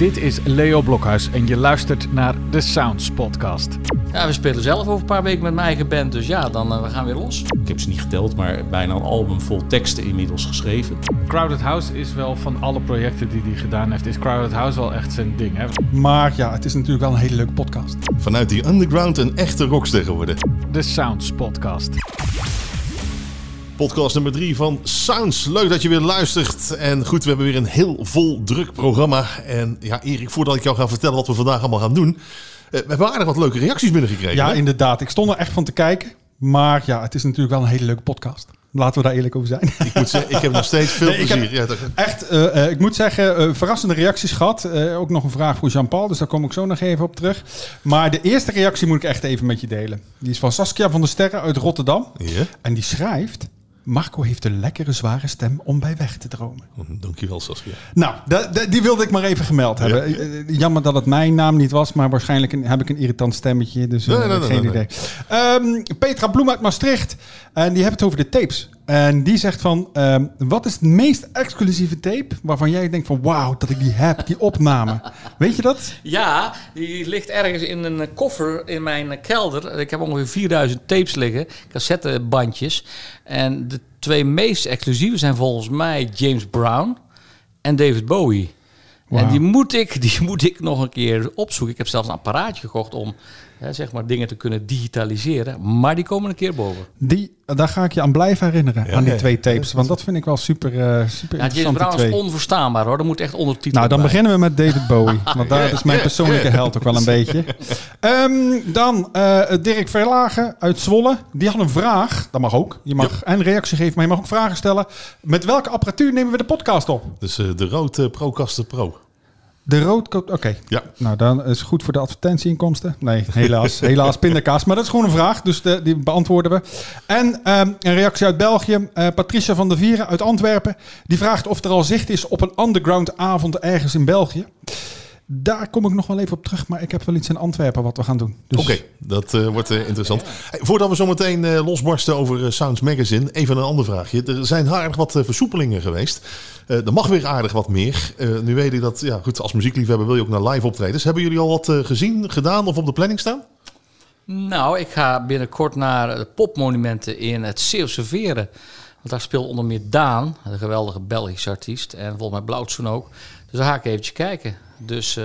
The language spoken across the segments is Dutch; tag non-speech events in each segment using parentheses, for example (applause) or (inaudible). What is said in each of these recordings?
Dit is Leo Blokhuis en je luistert naar de Sounds Podcast. Ja, we spelen zelf over een paar weken met mijn eigen band, dus ja, dan uh, we gaan weer los. Ik heb ze niet geteld, maar bijna een album vol teksten inmiddels geschreven. Crowded House is wel van alle projecten die hij gedaan heeft, is Crowded House wel echt zijn ding. Hè? Maar ja, het is natuurlijk wel een hele leuke podcast. Vanuit die underground een echte rockster geworden. De Sounds Podcast. Podcast nummer 3 van Sounds. Leuk dat je weer luistert. En goed, we hebben weer een heel vol druk programma. En ja, Erik, voordat ik jou ga vertellen wat we vandaag allemaal gaan doen. eh, We hebben aardig wat leuke reacties binnengekregen. Ja, hè? inderdaad. Ik stond er echt van te kijken. Maar ja, het is natuurlijk wel een hele leuke podcast. Laten we daar eerlijk over zijn. Ik moet zeggen, ik heb nog steeds veel (laughs) Nee, ik plezier. heb- Echt, eh, eh, ik moet zeggen, verrassende reacties gehad. Eh, ook nog een vraag voor Jean-Paul, dus daar kom ik zo nog even op terug. Maar de eerste reactie moet ik echt even met je delen. Die is van Saskia van der Sterren uit Rotterdam. En die schrijft... Marco heeft een lekkere zware stem om bij weg te dromen. Dankjewel, Saskia. Nou, die wilde ik maar even gemeld hebben. Ja. Eh, eh, Jammer dat het mijn naam niet was, maar waarschijnlijk een- heb ik een irritant stemmetje. Dus eh, Nee, nee, nee, geen idee. Ehm, Petra Bloem uit Maastricht. En die heeft het over de tapes. En die zegt van, ehm, wat is het meest exclusieve tape waarvan jij denkt van, wauw, dat ik die heb, die opname. (laughs) Weet je dat? Ja, die ligt ergens in een koffer in mijn kelder. Ik heb ongeveer 4000 tapes liggen, cassettebandjes. En de twee meest exclusieve zijn volgens mij James Brown en David Bowie. En die moet, ik, (laughs) die moet ik nog een keer opzoeken. Ik heb zelfs een apparaatje gekocht om hè, zeg maar, dingen te kunnen digitaliseren. Maar die komen een keer boven. Die, daar ga ik je aan blijven herinneren, Ja, aan die ja, twee tapes. Want dat vind ik wel super, eh super Ja, James interessant, Brown twee. is onverstaanbaar hoor. Er moet echt ondertitelen Nou, dan bij. beginnen we met David Bowie. (laughs) Want daar is mijn persoonlijke held ook wel een beetje. Ehm, dan eh, Dirk Verlagen uit Zwolle. Die had een vraag. Dat mag ook. Je mag en reactie geven, maar je mag ook vragen stellen. Met welke apparatuur nemen we de podcast op? Dus eh, de Rode Procaster Pro. De roodkoop. Oké. Ja. Nou, dan is het goed voor de advertentieinkomsten. Nee, helaas. (laughs) helaas pindakaas. Maar dat is gewoon een vraag. Dus de, die beantwoorden we. En ehm, een reactie uit België. Eh, Patricia van der Vieren uit Antwerpen. Die vraagt of er al zicht is op een underground avond ergens in België. Daar kom ik nog wel even op terug. Maar ik heb wel iets in Antwerpen wat we gaan doen. Dus Oké, dat eh, wordt eh, interessant. Hey, voordat we zo meteen eh, losbarsten over Sounds Magazine, even een ander vraagje. Er zijn aardig wat versoepelingen geweest. Eh, er mag weer aardig wat meer. Eh, nu weet ik dat, ja goed, als muziekliefhebber wil je ook naar live optredens. Hebben jullie al wat eh, gezien, gedaan of op de planning staan? Nou, ik ga binnenkort naar de popmonumenten in het Zeeuwse Veren. Want daar speelt onder meer Daan, een geweldige Belgische artiest. En volgens mij Blauwtsoen ook. Dus daar ga ik eventjes kijken. Dus eh,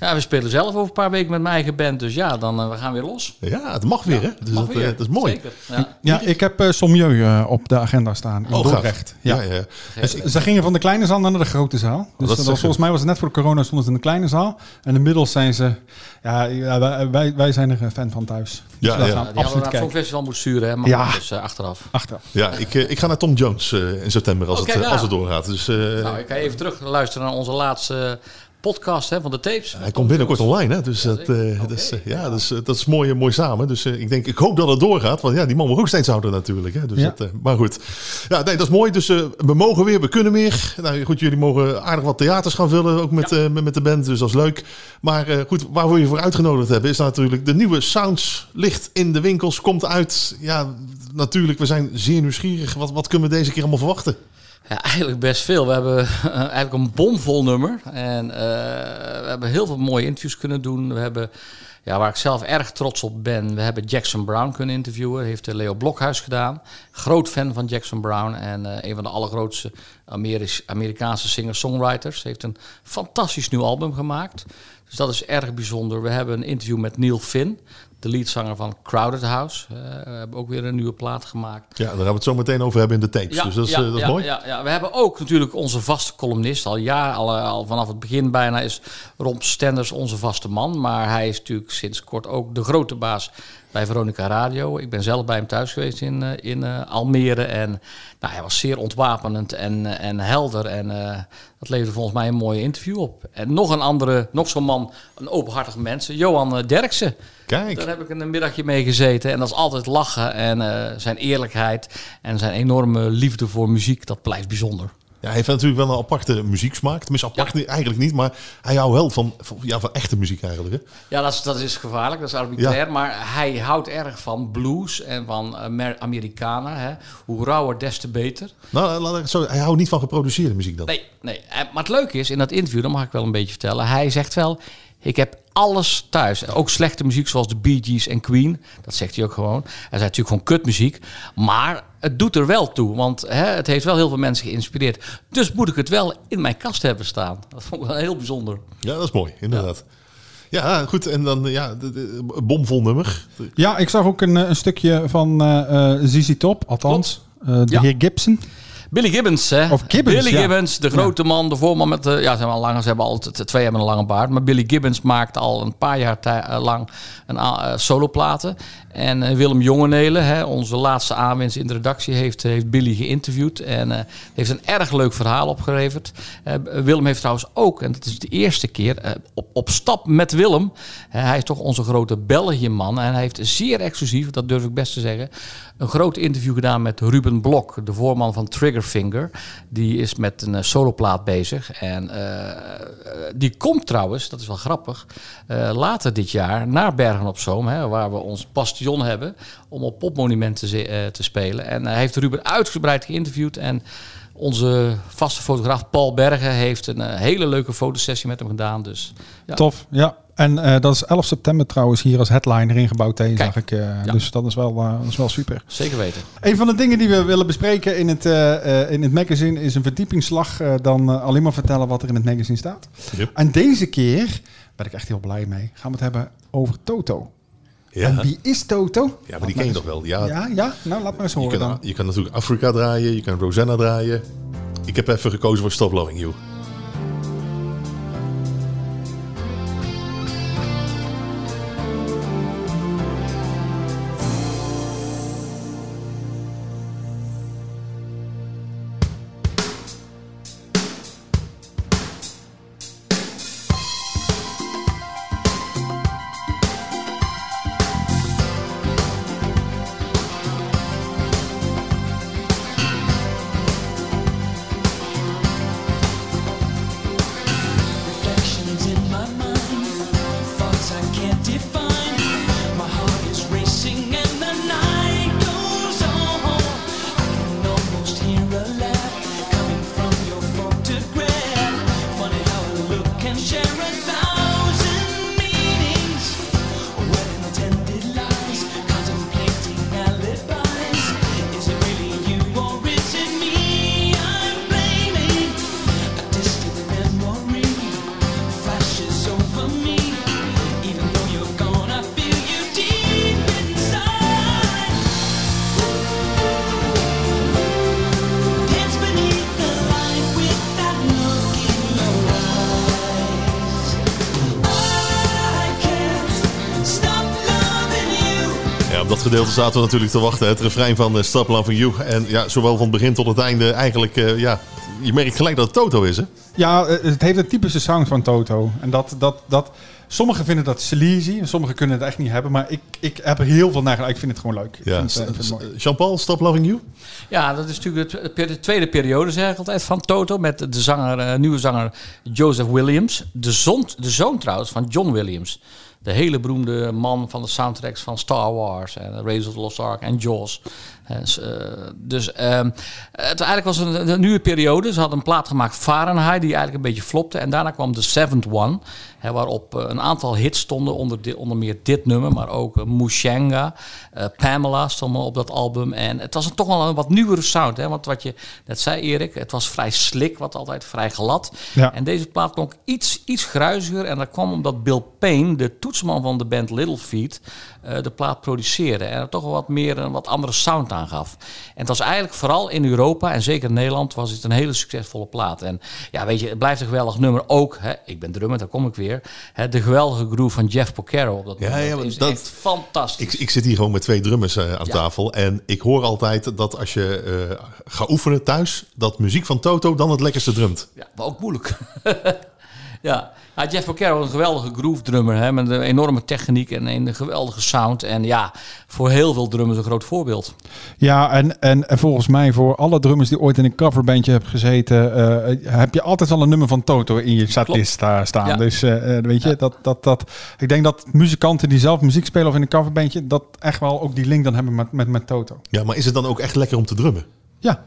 ja, we spelen zelf over een paar weken met mijn eigen band. Dus ja, dan eh, we gaan weer los. Ja, het mag weer hè. Dus Mag dat, weer. eh, dat is mooi. Zeker. Ja. Ja, ik heb uh, Sommieu eh, op de agenda staan in Oh. Dordrecht. Ja. Ja. Dus ze gingen van de kleine zaal naar de grote zaal. Dus dat was, volgens mij was het net voor de corona stonden ze in de kleine zaal. En inmiddels zijn ze... Ja, wij- wij, wij zijn er een fan van thuis. Dus Ja, ja. gaan Ja, die hadden we absoluut naar het kijken. Songfestival moeten sturen. Hè, maar Ja. dus eh, achteraf. Achteraf. Ja, ik, ik ga naar Tom Jones eh, in september als, het, ja. als het doorgaat. Dus eh, Nou, ik ga even terug luisteren naar onze laatste podcast hè, van de tapes. hij komt binnenkort online, hè? Dus, dat, eh, zeker. dat, is, Oké, eh, ja, dus, dat is mooi, mooi samen. Dus ik denk, ik hoop dat het doorgaat. Want ja, die man wordt ook steeds ouder natuurlijk. Hè? Dus Ja. dat, maar goed. Ja, nee, dat is mooi. Dus eh, we mogen weer, we kunnen weer. Nou goed, jullie mogen aardig wat theaters gaan vullen. Ook met, eh, met, met de band. Dus dat is leuk. Maar eh, goed, waar we je voor uitgenodigd hebben, is natuurlijk de nieuwe Sounds. Ligt in de winkels, komt uit. Ja, natuurlijk, we zijn zeer nieuwsgierig. Wat, wat kunnen we deze keer allemaal verwachten? Ja, eigenlijk best veel. We hebben (laughs) eigenlijk een bomvol nummer. En eh, we hebben heel veel mooie interviews kunnen doen. We hebben, ja, waar ik zelf erg trots op ben, we hebben Jackson Brown kunnen interviewen. Heeft eh, Leo Blokhuis gedaan. Groot fan van Jackson Brown. En eh, een van de allergrootste Ameris- Amerikaanse singer-songwriters. Heeft een fantastisch nieuw album gemaakt. Dus dat is erg bijzonder. We hebben een interview met Neil Finn. De leadzanger van Crowded House. We hebben ook weer een nieuwe plaat gemaakt. Ja, daar gaan we het zo meteen over hebben in de tapes. dus dat is, eh, dat is ja, mooi. Ja, ja, we hebben ook natuurlijk onze vaste columnist. Al jaar, al, eh, al vanaf het begin bijna is Rob Stenders onze vaste man. Maar hij is natuurlijk sinds kort ook de grote baas bij Veronica Radio. Ik ben zelf bij hem thuis geweest in, eh, in eh, Almere. En nou, hij was zeer ontwapenend en, eh, en helder. En dat leverde volgens mij een mooie interview op. En nog een andere, nog zo'n man, een openhartig mens, Johan Derksen. Kijk. Daar heb ik een middagje mee gezeten. En dat is altijd lachen. En zijn eerlijkheid en zijn enorme liefde voor muziek, dat blijft bijzonder. Ja, hij heeft natuurlijk wel een aparte muzieksmaak. Tenminste, apart eigenlijk niet, maar hij houdt wel van, van, ja, van echte muziek eigenlijk. Hè? Ja, dat is, dat is gevaarlijk, dat is arbitrair. Maar hij houdt erg van blues en van Amer Amerikanen. Hè. Hoe rauwer, des te beter. Nou, laat ik zo, hij houdt niet van geproduceerde muziek dan. Nee, nee. Eh, Maar het leuke is, in dat interview, dat mag ik wel een beetje vertellen. Hij zegt wel, ik heb alles thuis. Ook slechte muziek zoals de Bee Gees en Queen. Dat zegt hij ook gewoon. Hij zei natuurlijk gewoon kutmuziek. Maar het doet er wel toe. Want hè, het heeft wel heel veel mensen geïnspireerd. Dus moet ik het wel in mijn kast hebben staan. Dat vond ik wel heel bijzonder. Ja, dat is mooi, inderdaad. Ja, goed. En dan ja, de, bomvol nummer. Ja, ik zag ook een, eh, een stukje van eh eh, ZZ Top, althans. eh, de Ja. heer Gibson. Billy Gibbons, hè? Of Gibbons, Billy ja. Gibbons, de grote man, de voorman met de... Ja, ze hebben al ze hebben al, t- twee hebben een lange baard. Maar Billy Gibbons maakt al een paar jaar eh, lang een eh, soloplaten. En eh, Willem Jongenelen, hè, onze laatste aanwinst in de redactie, heeft, heeft Billy geïnterviewd. En eh, heeft een erg leuk verhaal opgeleverd. Eh, Willem heeft trouwens ook, en dat is de eerste keer, eh, op, op stap met Willem. Hij is toch onze grote België-man. En hij heeft zeer exclusief, dat durf ik best te zeggen, een groot interview gedaan met Ruben Blok, de voorman van Triggerfinger. Die is met een eh, soloplaat bezig. En eh, eh, die komt trouwens, dat is wel grappig, later dit jaar naar Bergen op Zoom, hè, waar we ons bastion hebben, om op popmonumenten eh, te spelen. En hij heeft Ruben uitgebreid geïnterviewd. En onze vaste fotograaf Paul Bergen heeft een hele leuke fotosessie met hem gedaan. Dus ja, Tof, ja. En eh, dat is 11 september trouwens hier als headliner ingebouwd tegen, Kijk. zag ik. eh, Ja. Dus dat is, wel, eh, dat is wel super. zeker weten. Een van de dingen die we willen bespreken in het, eh, eh, in het magazine is een verdiepingsslag eh, dan eh, alleen maar vertellen wat er in het magazine staat. Yep. En deze keer ben ik echt heel blij mee. Gaan we het hebben over Toto. Ja. En wie is Toto? ja, maar die ken je toch wel. Ja, Ja, ja, nou laat maar eens je, horen kan, dan. je kan natuurlijk Afrika draaien, je kan Rosanna draaien. Ik heb even gekozen voor Stop Loving You. Gedeelte zaten we natuurlijk te wachten. Het refrein van eh, Stop Loving You. En ja, zowel van het begin tot het einde eigenlijk... eh, ja, je merkt gelijk dat het Toto is, hè? Ja, eh, het heeft een typische sound van Toto. En dat, dat, dat, sommigen vinden dat sleazy, en sommigen kunnen het echt niet hebben. Maar ik, ik heb er heel veel naar gedaan. Ik vind het gewoon leuk. Ja. Jean-Paul, Stop Loving You? Ja, dat is natuurlijk de tweede periode, zeg ik altijd, van Toto. Met de zanger, nieuwe zanger Joseph Williams. De, zon, de zoon trouwens van John Williams. De hele beroemde man van de soundtracks van Star Wars en Raiders of the Lost Ark en Jaws. Eh, eh, dus ehm, het eigenlijk was een, een nieuwe periode. Ze hadden een plaat gemaakt, Fahrenheit, die eigenlijk een beetje flopte. En daarna kwam The Seventh One, hè, waarop eh, een aantal hits stonden. Onder, onder meer dit nummer, maar ook uh, Mushanga, eh, Pamela stonden op dat album. En het was een, toch wel een wat nieuwere sound. Hè? Want wat je net zei, Erik, het was vrij slick, wat altijd vrij glad. Ja. En deze plaat klonk iets, iets gruiziger. En dat kwam omdat Bill Payne, de toetsman van de band Little Feat, eh, de plaat produceerde. En er toch wel wat meer een wat andere sound aangaf. En het was eigenlijk vooral in Europa en zeker in Nederland was het een hele succesvolle plaat. En ja, weet je, het blijft een geweldig nummer. Ook, hè, ik ben drummer, daar kom ik weer. Hè, de geweldige groove van Jeff Porcaro op dat Ja, ja, dat is dat- echt fantastisch. Ik, ik zit hier gewoon met twee drummers eh, aan Ja. tafel. En ik hoor altijd dat als je eh gaat oefenen thuis... dat muziek van Toto dan het lekkerste drumt. Ja, maar ook moeilijk. (laughs) Ja. ja, Jeff is een geweldige groove drummer. Hè, met een enorme techniek en een geweldige sound. En ja, voor heel veel drummers een groot voorbeeld. Ja, en, en, en volgens mij voor alle drummers die ooit in een coverbandje hebben gezeten, eh, heb je altijd wel een nummer van Toto in je setlist sta- staan. Ja. Dus eh, eh, weet je, dat, dat, dat, ik denk dat muzikanten die zelf muziek spelen of in een coverbandje, dat echt wel ook die link dan hebben met, met, met Toto. Ja, maar is het dan ook echt lekker om te drummen? Ja,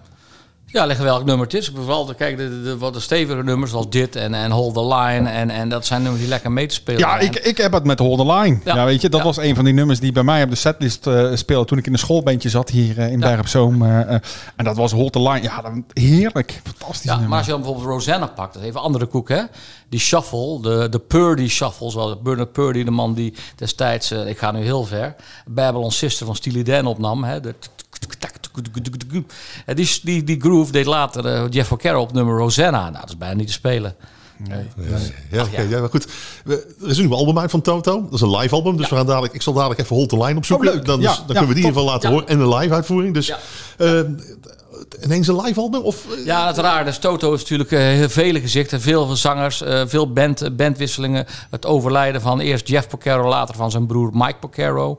Ja, leg welk nummer het is. Vooral de, kijk, de, de, wat de stevige nummers zoals dit en, en Hold the Line. En, en dat zijn nummers die lekker mee te spelen. ja ik, ik heb het met Hold the Line. Ja, Ja. weet je, dat Ja. was een van die nummers die bij mij op de setlist eh speelde toen ik in een schoolbandje zat hier eh, in Berg op Zoom. eh, en dat was Hold the Line. Ja, dat, heerlijk. Fantastisch Ja, nummer. maar als je dan bijvoorbeeld Rosanna pakt, dat is even andere koek, hè? Die shuffle, de, de Purdy shuffle, zoals Bernard Purdy, de man die destijds, ik ga nu heel ver, Babylon Sister van Steely Dan opnam, hè? De En die, die, die groove deed later eh, Jeff Porcaro op nummer Rosanna. Nou, dat is bijna niet te spelen. Ja, oké, ja, maar goed. We- Er is nu een album uit van Toto. Dat is een live album. Dus we gaan dadelijk, ik zal dadelijk even Hold the Line opzoeken. Oh. Dan, Ja, is- dan kunnen we die in ieder geval laten horen. En een live uitvoering. Dus Ja. Ineens een live album? Of, eh, Ja, uiteraard. Dus Toto is natuurlijk eh, vele gezichten, veel zangers, eh, veel band, bandwisselingen. Het overlijden van eerst Jeff Porcaro, later van zijn broer Mike Porcaro.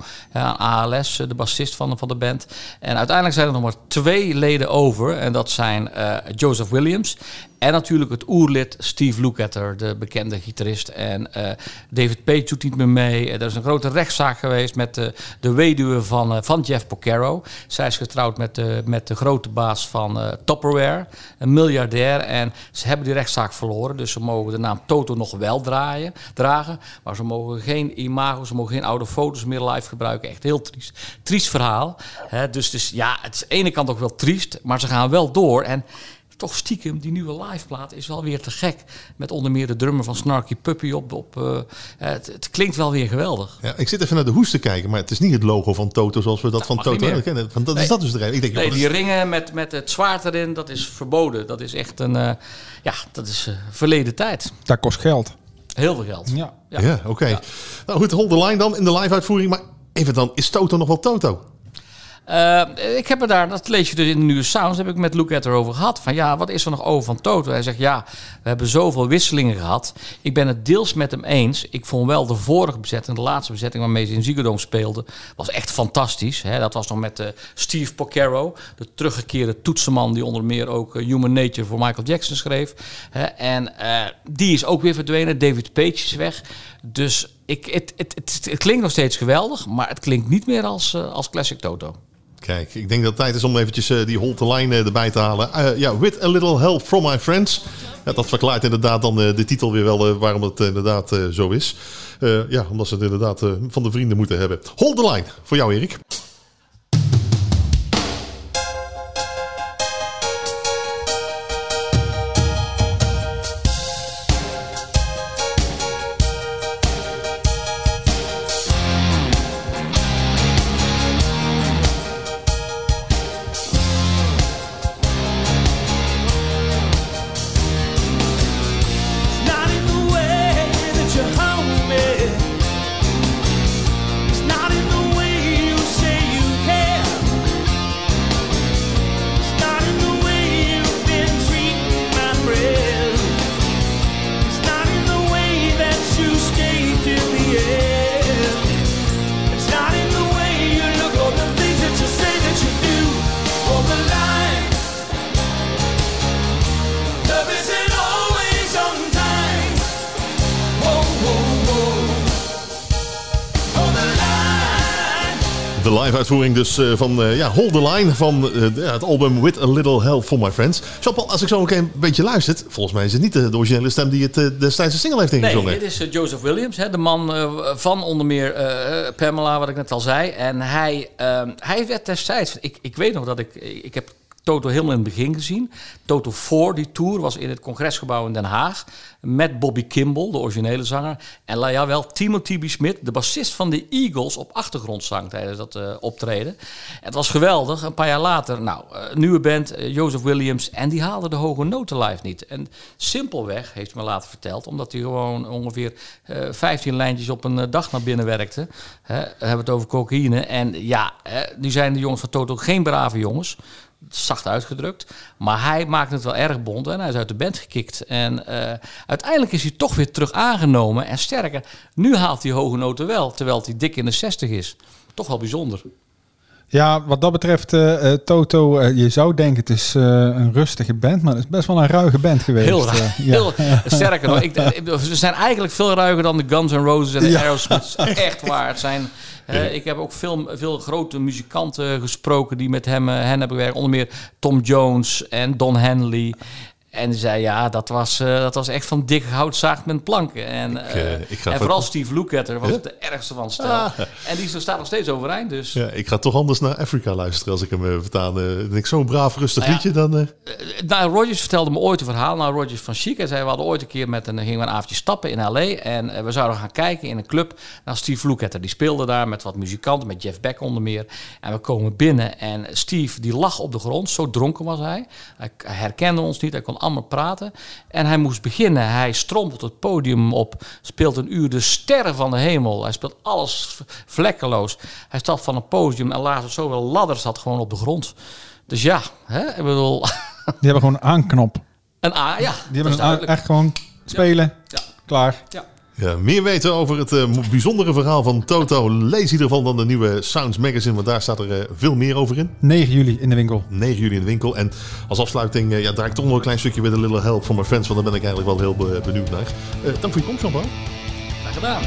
ALS, de bassist van, van de band. En uiteindelijk zijn er nog maar twee leden over. En dat zijn Joseph Williams en natuurlijk het oerlid Steve Lukather, de bekende gitarist. En eh, David Page doet niet meer mee. Er is een grote rechtszaak geweest met de, de weduwe van, eh, van Jeff Porcaro. Zij is getrouwd met de, met de grote baas van eh Tupperware, een miljardair. En ze hebben die rechtszaak verloren. Dus ze mogen de naam Toto nog wel draaien, dragen. Maar ze mogen geen imago, ze mogen geen oude foto's meer live gebruiken. Echt heel triest. Triest verhaal. Hè, dus, dus ja, het is aan de ene kant ook wel triest. Maar ze gaan wel door. En toch stiekem, die nieuwe liveplaat is wel weer te gek. Met onder meer de drummer van Snarky Puppy op. op eh, het, het klinkt wel weer geweldig. Ja, ik zit even naar de hoes te kijken, maar het is niet het logo van Toto zoals we dat van Toto kennen. Want dat is dat dus de reden. Ik denk, Nee, joh, die is- ringen met, met het zwaard erin, dat is verboden. Dat is echt een, eh, ja, dat is eh, verleden tijd. Dat kost geld. Heel veel geld. Ja. Ja. ja, oké. Nou goed, hold the line dan in de live uitvoering. Maar even dan, is Toto nog wel Toto? Eh, ik heb er daar, dat lees je dus in de nieuwe sounds, heb ik met Luke erover gehad. Van ja, wat is er nog over van Toto? Hij zegt ja, we hebben zoveel wisselingen gehad. Ik ben het deels met hem eens. Ik vond wel de vorige bezetting, de laatste bezetting waarmee ze in Ziggo Dome speelden, was echt fantastisch. Hè? Dat was nog met eh, Steve Porcaro, de teruggekeerde toetsenman die onder meer ook eh, Human Nature voor Michael Jackson schreef. Hè? En die is ook weer verdwenen. David Page is weg. Dus ik, het, het, het, het klinkt nog steeds geweldig, maar het klinkt niet meer als, als Classic Toto. Kijk, ik denk dat het tijd is om eventjes eh, die hold the line eh, erbij te halen. Eh, ja, with a little help from my friends. Dat verklaart inderdaad dan de titel weer wel waarom eh, inderdaad zo is. Ja, omdat ze het inderdaad van de vrienden moeten hebben. Hold the line, voor jou Erik. De live uitvoering dus eh, van eh, ja, Hold the Line van eh, het album With a Little Help from My Friends. Jean-Paul, als ik zo een beetje luister, volgens mij is het niet de, originele stem die het destijds de single heeft Nee, ingezongen. dit is Joseph Williams, hè, de man van onder meer Pamela, wat ik net al zei. En hij, ehm, hij werd destijds, ik, ik weet nog dat ik, ik heb Toto helemaal in het begin gezien. Toto 4, die tour, was in het congresgebouw in Den Haag. Met Bobby Kimball, de originele zanger. En la- jawel, Timothy B. Smith, de bassist van de Eagles, op achtergrondzang tijdens dat eh, optreden. Het was geweldig. Een paar jaar later, nou, eh, nieuwe band, eh, Joseph Williams. En die haalde de hoge noten live niet. En simpelweg, heeft me later verteld, omdat hij gewoon ongeveer eh 15 lijntjes op een dag naar binnen werkte. Hè, we hebben het over cocaïne. En ja, nu zijn de jongens van Toto geen brave jongens. Zacht uitgedrukt. Maar hij maakt het wel erg bond en hij is uit de band gekikt. En eh, uiteindelijk is hij toch weer terug aangenomen. En sterker, nu haalt hij hoge noten wel, terwijl hij dik in de 60 is. Toch wel bijzonder. Ja, wat dat betreft, eh, eh, Toto, je zou denken het is een rustige band, maar het is best wel een ruige band geweest. Heel, raar. ja. heel sterker nog. Ik, (laughs) ze zijn eigenlijk veel ruiger dan de Guns N' Roses en de Ja. Aerosmith. Echt waar. Het zijn, ik heb ook veel, veel grote muzikanten gesproken die met hem, eh, hen hebben gewerkt. Onder meer Tom Jones en Don Henley. En zei, ja, dat was, eh, dat was echt van dik hout zaagd met planken. En, eh, eh, ik ga en voor- vooral Steve Lukather was het de ergste van stel. Ah. En die staat nog steeds overeind. Dus Ja, ik ga toch anders naar Afrika luisteren als ik hem uh, vertaal. Ik zo'n braaf, rustig Nou ja. liedje dan... Nou, Rogers vertelde me ooit een verhaal. Nou, Rogers van Chic. Hij zei, we hadden ooit een keer met een, gingen we een avondje stappen in L.A. En we zouden gaan kijken in een club naar Steve Lukather. Die speelde daar met wat muzikanten, met Jeff Beck onder meer. En we komen binnen en Steve die lag op de grond. Zo dronken was hij. Hij hij herkende ons niet, hij kon amper praten. En hij moest beginnen. Hij strompelt het podium op, speelt een uur de sterren van de hemel. Hij speelt alles vlekkeloos. Hij stapt van een podium en laat het zoveel ladders zat gewoon op de grond. Dus ja, hè, ik bedoel... Die (laughs) hebben gewoon een aanknop. Een A, ja. Die hebben een echt gewoon spelen, Ja. klaar. Ja. Ja, meer weten over het eh, bijzondere verhaal van Toto. Lees in ieder dan de nieuwe Sounds Magazine, want daar staat er eh, veel meer over in. 9 juli in de winkel. 9 juli in de winkel. En als afsluiting eh, ja, draai ik toch nog een klein stukje bij de Little Help van mijn friends, want daar ben ik eigenlijk wel heel be- benieuwd naar. Eh, dank voor je komst, Jean-Paul. Graag gedaan.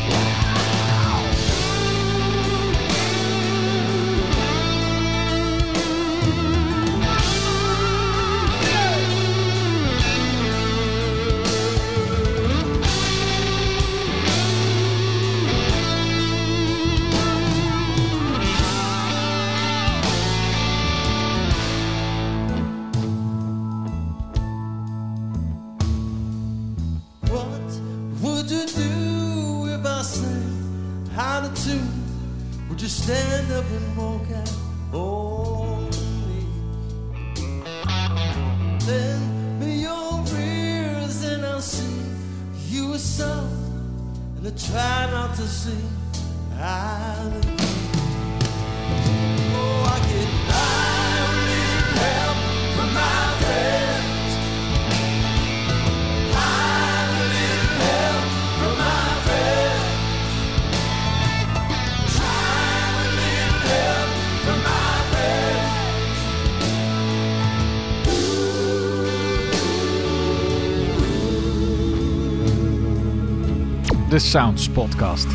Podcast.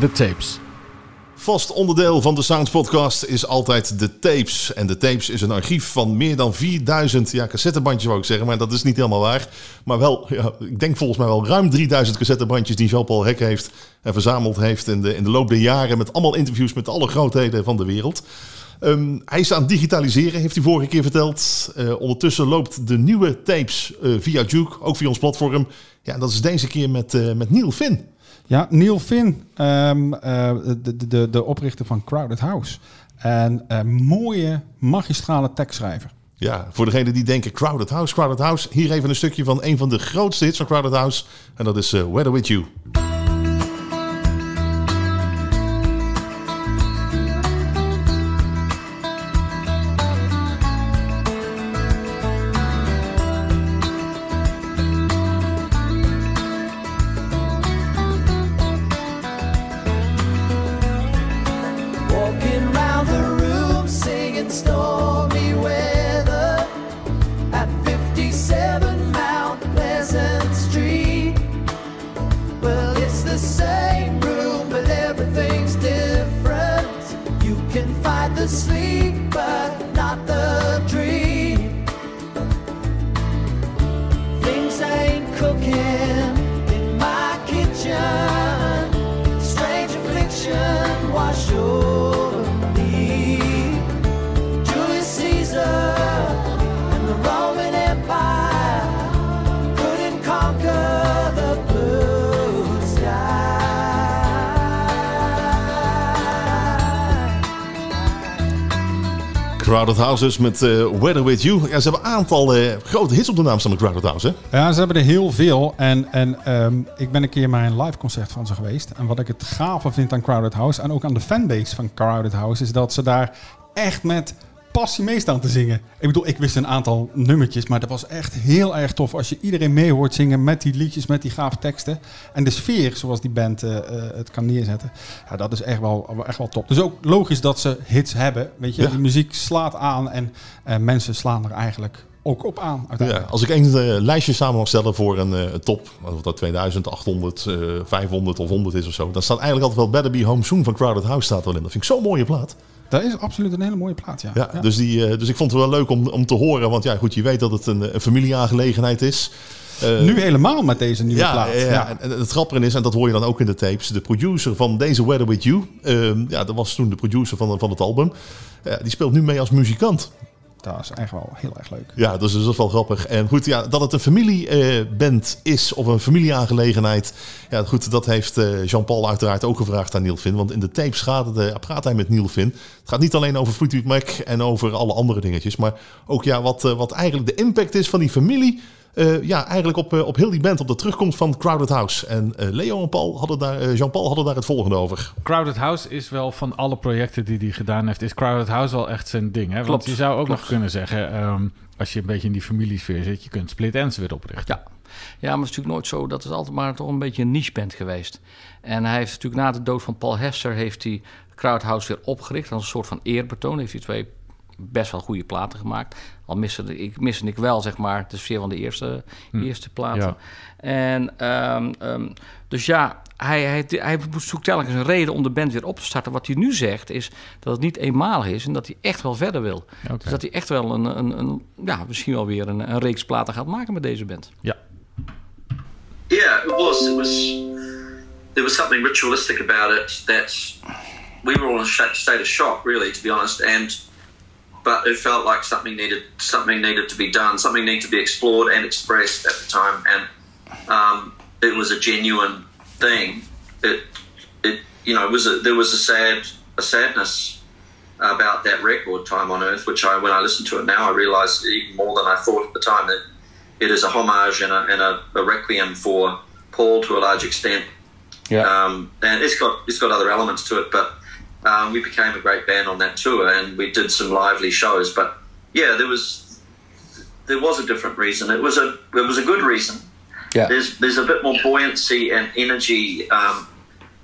De tapes. Vast onderdeel van de Sounds Podcast is altijd de tapes. En de tapes is een archief van meer dan 4000 ja, cassettebandjes, wou ik zeggen. Maar dat is niet helemaal waar. Maar wel, ja, ik denk volgens mij wel ruim 3000 cassettebandjes die Jean-Paul Hek heeft en verzameld heeft in de, in de loop der jaren. Met allemaal interviews met alle grootheden van de wereld. Ehm, hij is aan het digitaliseren, heeft hij vorige keer verteld. Eh, ondertussen loopt de nieuwe tapes eh, via Juke, ook via ons platform. Ja, dat is deze keer met, eh, met Neil Finn. Ja, Neil Finn, eh, de, de, de, oprichter van Crowded House. En eh, mooie, magistrale tekstschrijver. Ja, voor degenen die denken Crowded House, Crowded House. Hier even een stukje van een van de grootste hits van Crowded House. En dat is eh, Weather With You. Dus met eh, Weather With You. Ja, ze hebben een aantal eh, grote hits op de naam de Crowded House. Hè? Ja, ze hebben er heel veel. En, en ehm, ik ben een keer maar een live concert van ze geweest. En wat ik het gave vind aan Crowded House en ook aan de fanbase van Crowded House, is dat ze daar echt met passie mee staan te zingen. Ik bedoel, ik wist een aantal nummertjes, maar dat was echt heel erg tof als je iedereen mee hoort zingen met die liedjes, met die gave teksten. En de sfeer zoals die band eh, eh, het kan neerzetten. Ja, dat is echt wel, echt wel top. Dus ook logisch dat ze hits hebben. Weet je, Ja. die muziek slaat aan en eh, mensen slaan er eigenlijk ook op aan. Ja, als ik een eh, lijstje samen mag stellen voor een top, of dat 2000, 800, eh, 500 of 100 is of zo, dan staat eigenlijk altijd wel Better Be Home Soon van Crowded House staat erin. Dat vind ik zo'n mooie plaat. Dat is absoluut een hele mooie plaat, ja. Ja, Dus, die, eh, dus ik vond het wel leuk om, om te horen, want ja, goed, je weet dat het een, een familieaangelegenheid is. Eh, Nu helemaal met deze nieuwe ja, plaat. ja, Ja. En, het grappige is, en dat hoor je dan ook in de tapes, de producer van deze Weather With You, ehm, ja, dat was toen de producer van, van het album, die speelt nu mee als muzikant. Dat is echt wel heel erg leuk. Ja, dus dat is wel grappig. En goed, ja, dat het een familieband is of een familieaangelegenheid. Ja, goed, dat heeft eh, Jean-Paul uiteraard ook gevraagd aan Neil Finn. Want in de tapes gaat het, eh, praat hij met Neil Finn. Het gaat niet alleen over Fleetwood Mac en over alle andere dingetjes. Maar ook ja, wat, eh, wat eigenlijk de impact is van die familie. Eh, ja, eigenlijk op, eh, op heel die band, op de terugkomst van Crowded House. En eh, Leo en Paul hadden daar, eh, Jean-Paul hadden daar het volgende over. Crowded House is wel van alle projecten die hij gedaan heeft, is Crowded House wel echt zijn ding. Hè? Want je zou ook klopt. nog kunnen zeggen, ehm, als je een beetje in die familiesfeer zit, je kunt Split Ends weer oprichten. Ja. ja, maar het is natuurlijk nooit zo. Dat is altijd maar toch een beetje een niche band geweest. En hij heeft natuurlijk na de dood van Paul Hester... heeft hij Crowdhouse weer opgericht als een soort van eerbetoon. Heeft hij twee best wel goede platen gemaakt. Al miste ik, miste ik wel, zeg maar, de sfeer van de eerste, eerste platen. Ja. En ehm, ehm, dus ja, hij, hij, hij zoekt telkens een reden om de band weer op te starten. Wat hij nu zegt is dat het niet eenmalig is en dat hij echt wel verder wil. Dus dat hij echt wel een, een, een ja, misschien wel weer een, een reeks platen gaat maken met deze band. Ja. Yeah, it was. It was. There was something ritualistic about it that we were all in a state of shock, really, to be honest. And but it felt like something needed something needed to be done, something needed to be explored and expressed at the time, and um, it was a genuine thing. It it you know it was a, there was a sad a sadness about that record, Time on Earth, which I when I listen to it now, I realise even more than I thought at the time that it is a homage and a, and a, a requiem for Paul to a large extent. Yeah. Um, and it's got it's got other elements to it, but um, we became a great band on that tour, and we did some lively shows. But yeah, there was there was a different reason. It was a it was a good reason. Yeah. There's there's a bit more buoyancy and energy um,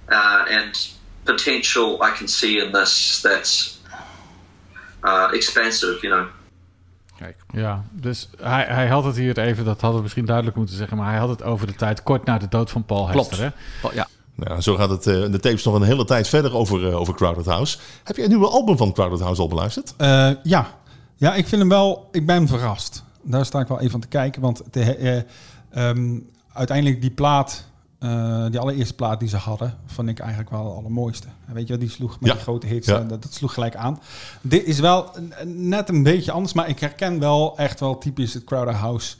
uh, and potential I can see in this that's uh, expansive. You know. Kijk. Ja, dus hij, hij had het hier even, dat hadden we misschien duidelijk moeten zeggen, maar hij had het over de tijd kort na de dood van Paul Klopt. Hester. Hè? Ja. Nou, zo gaat het eh, de tapes nog een hele tijd verder over, eh, over Crowded House. Heb je een nieuwe album van Crowded House al beluisterd? Eh, ja. ja, ik vind hem wel. Ik ben verrast. Daar sta ik wel even aan te kijken. Want de, eh, ehm, uiteindelijk die plaat, die allereerste plaat die ze hadden, vond ik eigenlijk wel het allermooiste. Weet je die sloeg met Ja. die grote hits? Ja. Dat, dat sloeg gelijk aan. Dit is wel net een beetje anders, maar ik herken wel echt wel typisch het Crowder House.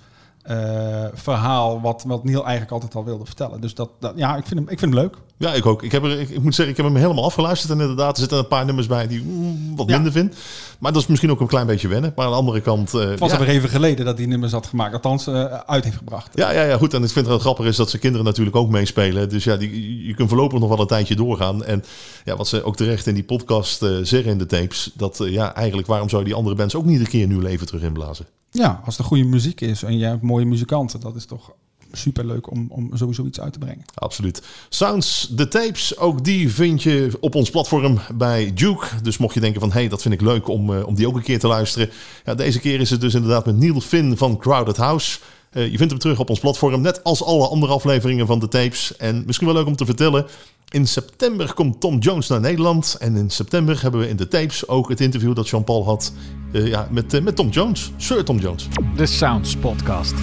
Eh, verhaal wat, wat Neil eigenlijk altijd al wilde vertellen. Dus dat, dat ja, ik vind hem, ik vind hem leuk. Ja, ik ook. Ik, heb er, ik, ik moet zeggen, ik heb hem helemaal afgeluisterd. En inderdaad, er zitten een paar nummers bij die mm, wat Ja. minder vind. Maar dat is misschien ook een klein beetje wennen. Maar aan de andere kant... eh, Het was ja. alweer even geleden dat die nummers had gemaakt. Althans, eh, uit heeft gebracht. Ja, ja, ja, goed. En ik vind het wel grappig is dat ze kinderen natuurlijk ook meespelen. Dus ja, die, je kunt voorlopig nog wel een tijdje doorgaan. En ja, wat ze ook terecht in die podcast eh, zeggen in de tapes. Dat ja, eigenlijk waarom zou die andere bands ook niet een keer nieuw leven terug inblazen? Ja, als er goede muziek is en je hebt mooie muzikanten, dat is toch super leuk om, om sowieso iets uit te brengen. Absoluut. Sounds, de tapes, ook die vind je op ons platform bij Duke. Dus mocht je denken van, hé, hey, dat vind ik leuk om, eh, om die ook een keer te luisteren. Ja, deze keer is het dus inderdaad met Neil Finn van Crowded House. Eh, je vindt hem terug op ons platform, net als alle andere afleveringen van de tapes. En misschien wel leuk om te vertellen, in september komt Tom Jones naar Nederland. En in september hebben we in de tapes ook het interview dat Jean-Paul had eh, ja, met, met Tom Jones. Sir Tom Jones. De Sounds Podcast.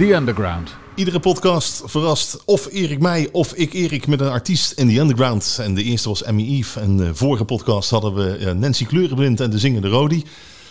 The Underground. Iedere podcast verrast of Erik mij of ik Erik met een artiest in the underground. En de eerste was Emmy Eve. En de vorige podcast hadden we eh, Nancy Kleurenblind en de zingende Rodi.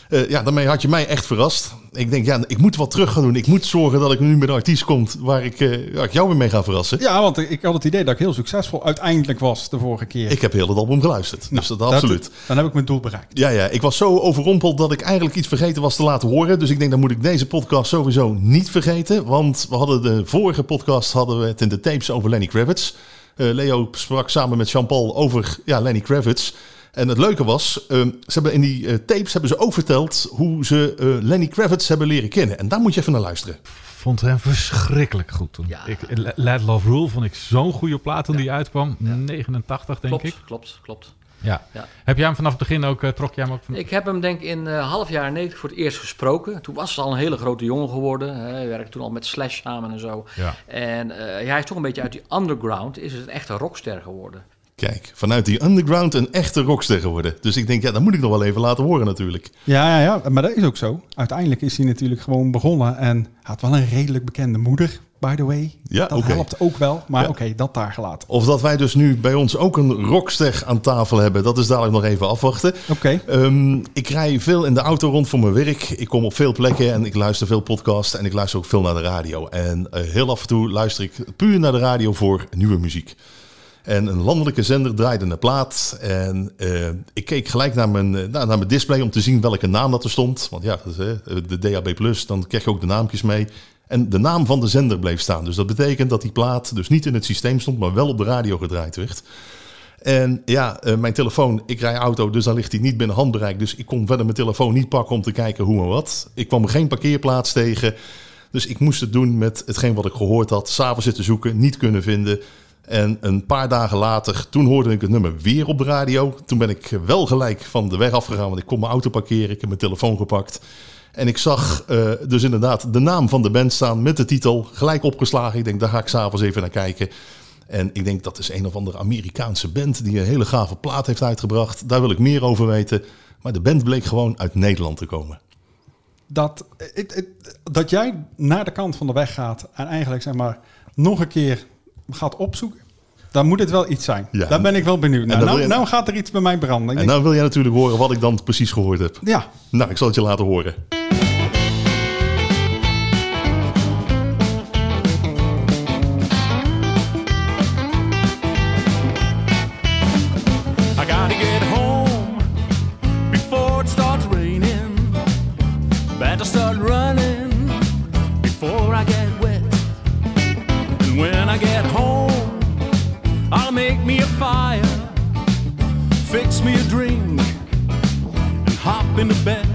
Eh, ja, daarmee had je mij echt verrast. Ik denk, ja, ik moet wat terug gaan doen. Ik moet zorgen dat ik nu met een artiest kom waar ik, eh, waar ik jou weer mee ga verrassen. Ja, want ik had het idee dat ik heel succesvol uiteindelijk was de vorige keer. Ik heb heel het album geluisterd. dus dat absoluut. dan heb ik mijn doel bereikt. Ja, ja, ik was zo overrompeld dat ik eigenlijk iets vergeten was te laten horen. Dus ik denk, dan moet ik deze podcast sowieso niet vergeten. Want we hadden de vorige podcast hadden we het in de tapes over Lenny Kravitz. Eh, Leo sprak samen met Jean-Paul over ja, Lenny Kravitz. En het leuke was, eh, ze hebben in die eh, tapes hebben ze ook verteld hoe ze eh, Lenny Kravitz hebben leren kennen. En daar moet je even naar luisteren. vond hem verschrikkelijk goed toen. Ja. Ik, Let Love Rule vond ik zo'n goede plaat toen die uitkwam. 89 denk klopt, ik. klopt, klopt. Ja. Ja. Heb jij hem vanaf het begin ook, eh, trok jij hem ook van... Ik heb hem denk ik in eh, half jaar 90 voor het eerst gesproken. Toen was hij al een hele grote jongen geworden. Hè. Hij werkte toen al met Slash samen en zo. Ja. En eh, ja, hij is toch een beetje uit die underground, is het echt een rockster geworden. Kijk, vanuit die underground een echte rockster geworden. Dus ik denk, ja, dat moet ik nog wel even laten horen natuurlijk. Ja, ja, ja, maar dat is ook zo. Uiteindelijk is hij natuurlijk gewoon begonnen en had wel een redelijk bekende moeder, by the way. Ja, dat helpt ook wel, maar Ja. oké, dat daar gelaten. Of dat wij dus nu bij ons ook een rockster aan tafel hebben, dat is dadelijk nog even afwachten. Oké, Ehm, ik rij veel in de auto rond voor mijn werk. Ik kom op veel plekken en ik luister veel podcasts en ik luister ook veel naar de radio. En eh, heel af en toe luister ik puur naar de radio voor nieuwe muziek. En een landelijke zender draaide een plaat. En eh, ik keek gelijk naar mijn, eh, naar, mijn display om te zien welke naam dat er stond. Want ja, dat is, eh, de DAB+, dan krijg je ook de naampjes mee. En de naam van de zender bleef staan. Dus dat betekent dat die plaat dus niet in het systeem stond, maar wel op de radio gedraaid werd. En ja, mijn telefoon, ik rij auto, dus dan ligt hij niet binnen handbereik. Dus ik kon verder mijn telefoon niet pakken om te kijken hoe en wat. Ik kwam geen parkeerplaats tegen. Dus ik moest het doen met hetgeen wat ik gehoord had. S'avonds zitten zoeken, niet kunnen vinden. En een paar dagen later, toen hoorde ik het nummer weer op de radio. Toen ben ik wel gelijk van de weg afgegaan, want ik kon mijn auto parkeren. Ik heb mijn telefoon gepakt. En ik zag eh, dus inderdaad de naam van de band staan met de titel. Gelijk opgeslagen. Ik denk, daar ga ik s'avonds even naar kijken. En ik denk, dat is een of andere Amerikaanse band die een hele gave plaat heeft uitgebracht. Daar wil ik meer over weten. Maar de band bleek gewoon uit Nederland te komen. dat, dat jij naar de kant van de weg gaat en eigenlijk zeg maar nog een keer gaat opzoeken, dan moet het wel iets zijn. Ja. Daar ben ik wel benieuwd naar. dan Nou, je- nou gaat er iets bij mij branden. Ik En denk, nou wil jij natuurlijk horen wat ik dan precies gehoord heb. ja, Nou, ik zal het je laten horen. Hop into bed.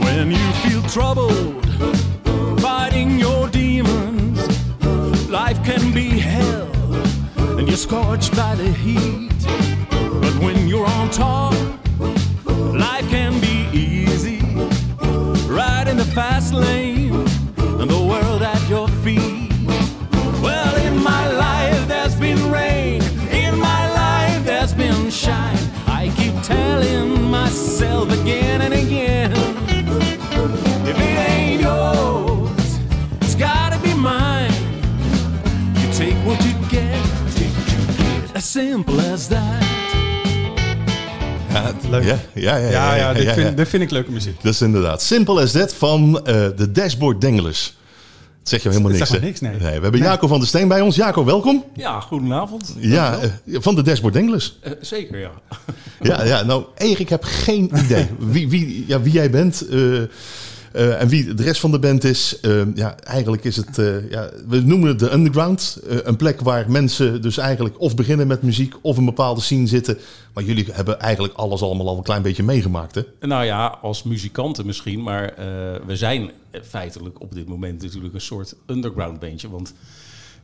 When you feel troubled, fighting your demons, life can be hell and you're scorched by the heat. But when you're on top, life can be easy. Right in the fast lane, again and again. If it ain't yours, it's gotta be mine. You take what you get, take what you get. As simple as that. Ja, Leuk. Ja, ja, ja. ja, ja, dit, ja, vind, ja. dit vind ik leuke muziek. Dat is inderdaad. Simple as that van eh, de Dashboard Dengelers. Dat zeg je helemaal niks, me niks, nee. we hebben Jaco van der Steen bij ons. Jaco, welkom. Ja, goedenavond. Ja, eh, van de Dashboard Dengelers. Eh, zeker, ja. Ja, ja, nou, Erik, ik heb geen idee (laughs) wie, wie, ja, wie jij bent eh, eh, en wie de rest van de band is. Eh, ja, eigenlijk is het, eh, ja, we noemen het de underground. Eh, een plek waar mensen dus eigenlijk of beginnen met muziek of een bepaalde scene zitten. Maar jullie hebben eigenlijk alles allemaal al een klein beetje meegemaakt, hè? Nou ja, als muzikanten misschien, maar we zijn feitelijk op dit moment natuurlijk een soort underground bandje. Want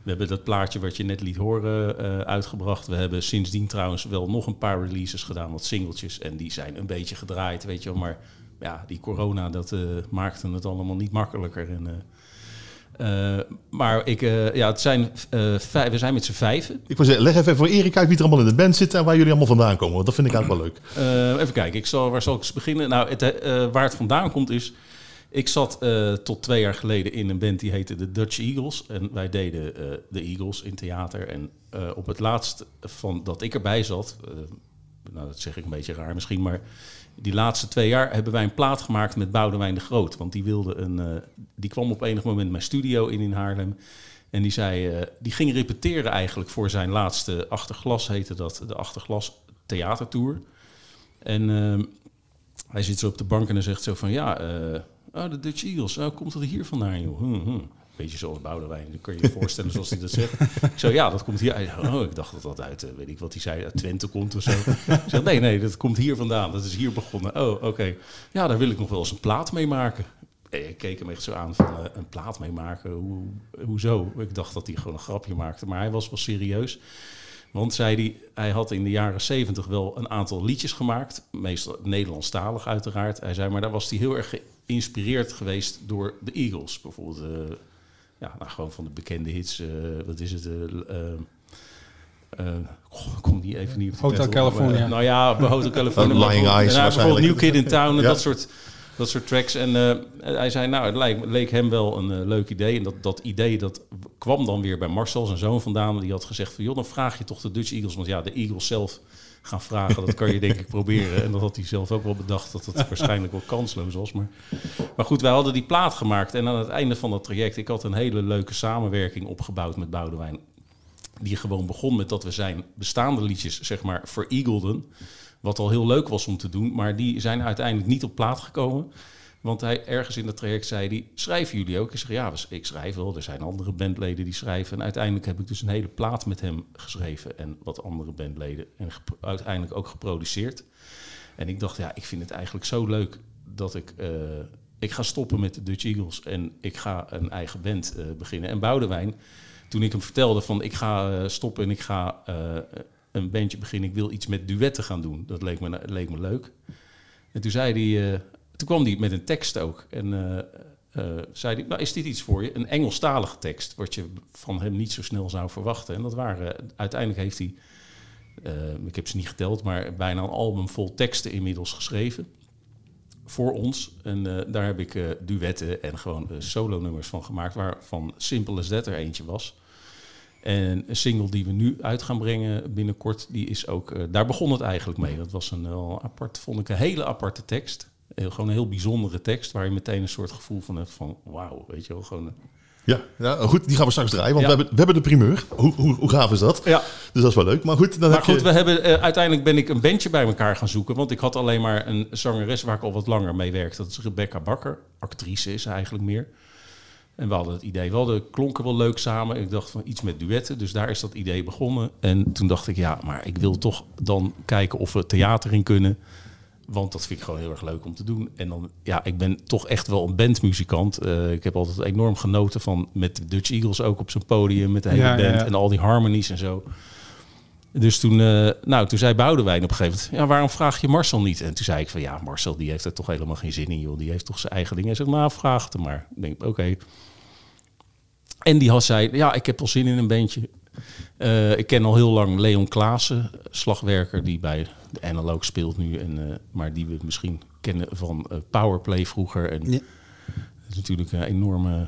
we hebben dat plaatje wat je net liet horen uitgebracht. We hebben sindsdien trouwens wel nog een paar releases gedaan, wat singeltjes. En die zijn een beetje gedraaid, weet je wel. Maar ja, die corona, dat eh, maakte het allemaal niet makkelijker. En, eh, eh, maar ik, ja, het zijn, vijf, we zijn met z'n vijven. Ik wil zeggen, leg even voor Erik uit wie er allemaal in de band zitten en waar jullie allemaal vandaan komen. Want dat vind ik eigenlijk wel leuk. Even kijken, ik zal, waar zal ik eens beginnen? Nou, het, waar het vandaan komt is... Ik zat tot twee jaar geleden in een band die heette de Dutch Eagles. En wij deden de Eagles in theater. En op het laatst van dat ik erbij zat... nou, dat zeg ik een beetje raar misschien, maar... Die laatste twee jaar hebben wij een plaat gemaakt met Boudewijn de Groot. Want die, wilde een, eh, die kwam op enig moment mijn studio in in Haarlem. En die, zei, eh, die ging repeteren eigenlijk voor zijn laatste Achterglas, heette dat. De Achterglas Theatertour. En ehm, hij zit zo op de bank en hij zegt zo van... Ja, eh, oh, de Dutch Eagles, oh, komt dat hier vandaan, joh? Hm, hm. Beetje zoals Boudewijn. Dan kun je je (laughs) voorstellen zoals hij dat zegt. Ik zei, ja, dat komt hier uit. Oh, ik dacht dat dat uit, eh, weet ik wat hij zei, uit Twente komt of zo. Ik zeg, nee, nee, dat komt hier vandaan. Dat is hier begonnen. Oh, oké. Ja, daar wil ik nog wel eens een plaat mee maken. Eh, Ik keek hem echt zo aan van eh, een plaat mee maken. Hoe, hoezo? Ik dacht dat hij gewoon een grapje maakte. Maar hij was wel serieus. Want zei hij, hij had in de jaren zeventig wel een aantal liedjes gemaakt. Meestal Nederlandstalig uiteraard. Hij zei, maar daar was hij heel erg geïnspireerd geweest door de Eagles. Bijvoorbeeld, ja, nou, gewoon van de bekende hits. eh, wat is het? eh, eh, eh, goh, ik kom die even niet op de Hotel titel. California. Nou ja, bij Hotel (laughs) California. Lying maar Eyes bijvoorbeeld- New. Kid in Town en Ja. dat soort dat soort tracks. En eh, hij zei, nou, het leek, leek hem wel een leuk idee. En dat, dat idee dat kwam dan weer bij Marcel, zijn zoon vandaan. Die had gezegd van, joh, dan vraag je toch de Dutch Eagles. Want ja, de Eagles zelf gaan vragen, dat kan je denk ik proberen. En dat had hij zelf ook wel bedacht, dat het waarschijnlijk wel kansloos was. Maar, maar goed, wij hadden die plaat gemaakt. En aan het einde van dat traject, ik had een hele leuke samenwerking opgebouwd met Boudewijn. Die gewoon begon met dat we zijn bestaande liedjes, zeg maar, vereagelden. Wat al heel leuk was om te doen, maar die zijn uiteindelijk niet op plaat gekomen. Want hij ergens in het traject zei hij, schrijven jullie ook? Ik zeg, ja, ik schrijf wel. Er zijn andere bandleden die schrijven. En uiteindelijk heb ik dus een hele plaat met hem geschreven. En wat andere bandleden. En uiteindelijk ook geproduceerd. En ik dacht, ja, ik vind het eigenlijk zo leuk dat ik... eh, ik ga stoppen met de Dutch Eagles en ik ga een eigen band eh, beginnen. En Boudewijn, toen ik hem vertelde van ik ga eh, stoppen en ik ga een bandje beginnen. Ik wil iets met duetten gaan doen. Dat leek me, leek me leuk. En toen zei hij, toen kwam hij met een tekst ook. En eh, eh, zei hij, nou is dit iets voor je? Een Engelstalige tekst, wat je van hem niet zo snel zou verwachten. En dat waren, uiteindelijk heeft hij, eh, ik heb ze niet geteld, maar bijna een album vol teksten inmiddels geschreven. Voor ons. En daar heb ik duetten en gewoon solo-nummers van gemaakt, waarvan Simple as That er eentje was. En een single die we nu uit gaan brengen binnenkort, die is ook, daar begon het eigenlijk mee. Dat was een wel apart, vond ik een hele aparte tekst. Heel, gewoon een heel bijzondere tekst, waar je meteen een soort gevoel van hebt van wauw, weet je wel. Gewoon, eh, Ja, ja, goed, die gaan we straks draaien, want Ja. we, hebben, we hebben de primeur. Hoe, hoe, hoe gaaf is dat? ja. Dus dat is wel leuk. Maar goed, dan Maar heb goed, je... we hebben, eh, uiteindelijk ben ik een bandje bij elkaar gaan zoeken. Want ik had alleen maar een zangeres waar ik al wat langer mee werk. Dat is Rebecca Bakker. Actrice is ze eigenlijk meer. En we hadden het idee wel, de klonken wel leuk samen. Ik dacht van iets met duetten, dus daar is dat idee begonnen. En toen dacht ik, ja, maar ik wil toch dan kijken of we theater in kunnen. Want dat vind ik gewoon heel erg leuk om te doen. En dan, ja, ik ben toch echt wel een bandmuzikant. Eh, ik heb altijd enorm genoten van met de Dutch Eagles ook op zijn podium, met de hele Ja, band ja. en al die harmonies en zo. Dus toen, eh, nou, toen zei Boudewijn op een gegeven moment, ja, waarom vraag je Marcel niet? En toen zei ik van, ja, Marcel die heeft er toch helemaal geen zin in, joh. Die heeft toch zijn eigen dingen. Hij zegt, nou, vraag het hem maar. Ik denk, oké. En die had zei, ja, ik heb wel zin in een bandje. Eh, ik ken al heel lang Leon Klaassen, slagwerker die bij de Analoog speelt nu. En, eh, maar die we misschien kennen van eh, Powerplay vroeger. En Ja. dat is natuurlijk een enorme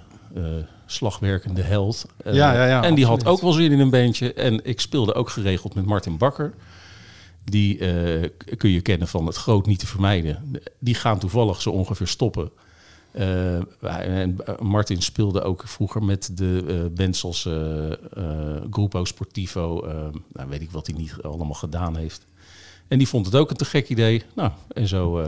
slagwerkende held. Ja, ja, ja, en die had ook wel zin in een bandje. En ik speelde ook geregeld met Martin Bakker. Die kun je kennen van het groot niet te vermijden. Die gaan toevallig zo ongeveer stoppen. Eh, en Martin speelde ook vroeger met de eh eh, eh, Grupo Sportivo. eh, nou, weet ik wat hij niet allemaal gedaan heeft. En die vond het ook een te gek idee. Nou, en zo, eh,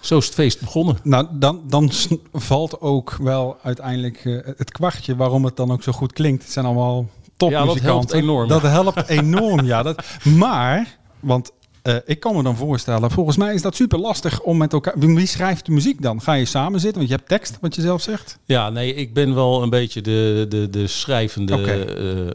zo is het feest begonnen. Nou, dan, dan valt ook wel uiteindelijk eh, het kwartje waarom het dan ook zo goed klinkt. Het zijn allemaal topmuzikanten. helpt enorm. Dat helpt enorm, ja. Dat, maar, want eh, ik kan me dan voorstellen, volgens mij is dat super lastig om met elkaar... Wie schrijft de muziek dan? Ga je samen zitten? Want je hebt tekst, wat je zelf zegt. Ja, nee, ik ben wel een beetje de, de, de schrijvende. Oké. eh, eh,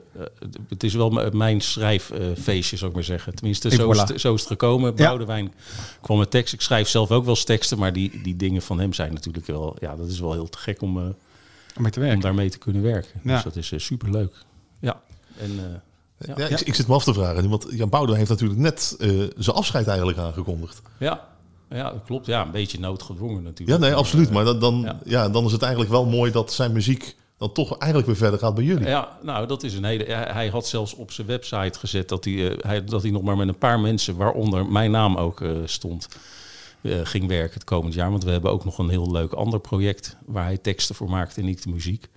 het is wel mijn schrijffeestje, zou ik maar zeggen. Tenminste, zo is, voilà. zo is het gekomen. Ja. Boudewijn kwam met tekst. Ik schrijf zelf ook wel eens teksten, maar die, die dingen van hem zijn natuurlijk wel. Ja, dat is wel heel te gek om, Om mee te om werken. daarmee te kunnen werken. Ja. Dus dat is super leuk. Ja. En, Ja, ja. ik, ik zit me af te vragen, want Jan Boudewijn heeft natuurlijk net eh, zijn afscheid eigenlijk aangekondigd. ja. ja, dat klopt. Ja, een beetje noodgedwongen natuurlijk. Ja, nee, absoluut. Maar dan, dan, Ja. ja. dan is het eigenlijk wel mooi dat zijn muziek dan toch eigenlijk weer verder gaat bij jullie. Ja, nou, dat is een hele. Hij had zelfs op zijn website gezet dat hij, eh, hij, dat hij nog maar met een paar mensen, waaronder mijn naam ook eh, stond, ging werken het komend jaar. Want we hebben ook nog een heel leuk ander project waar hij teksten voor maakt en ik de muziek.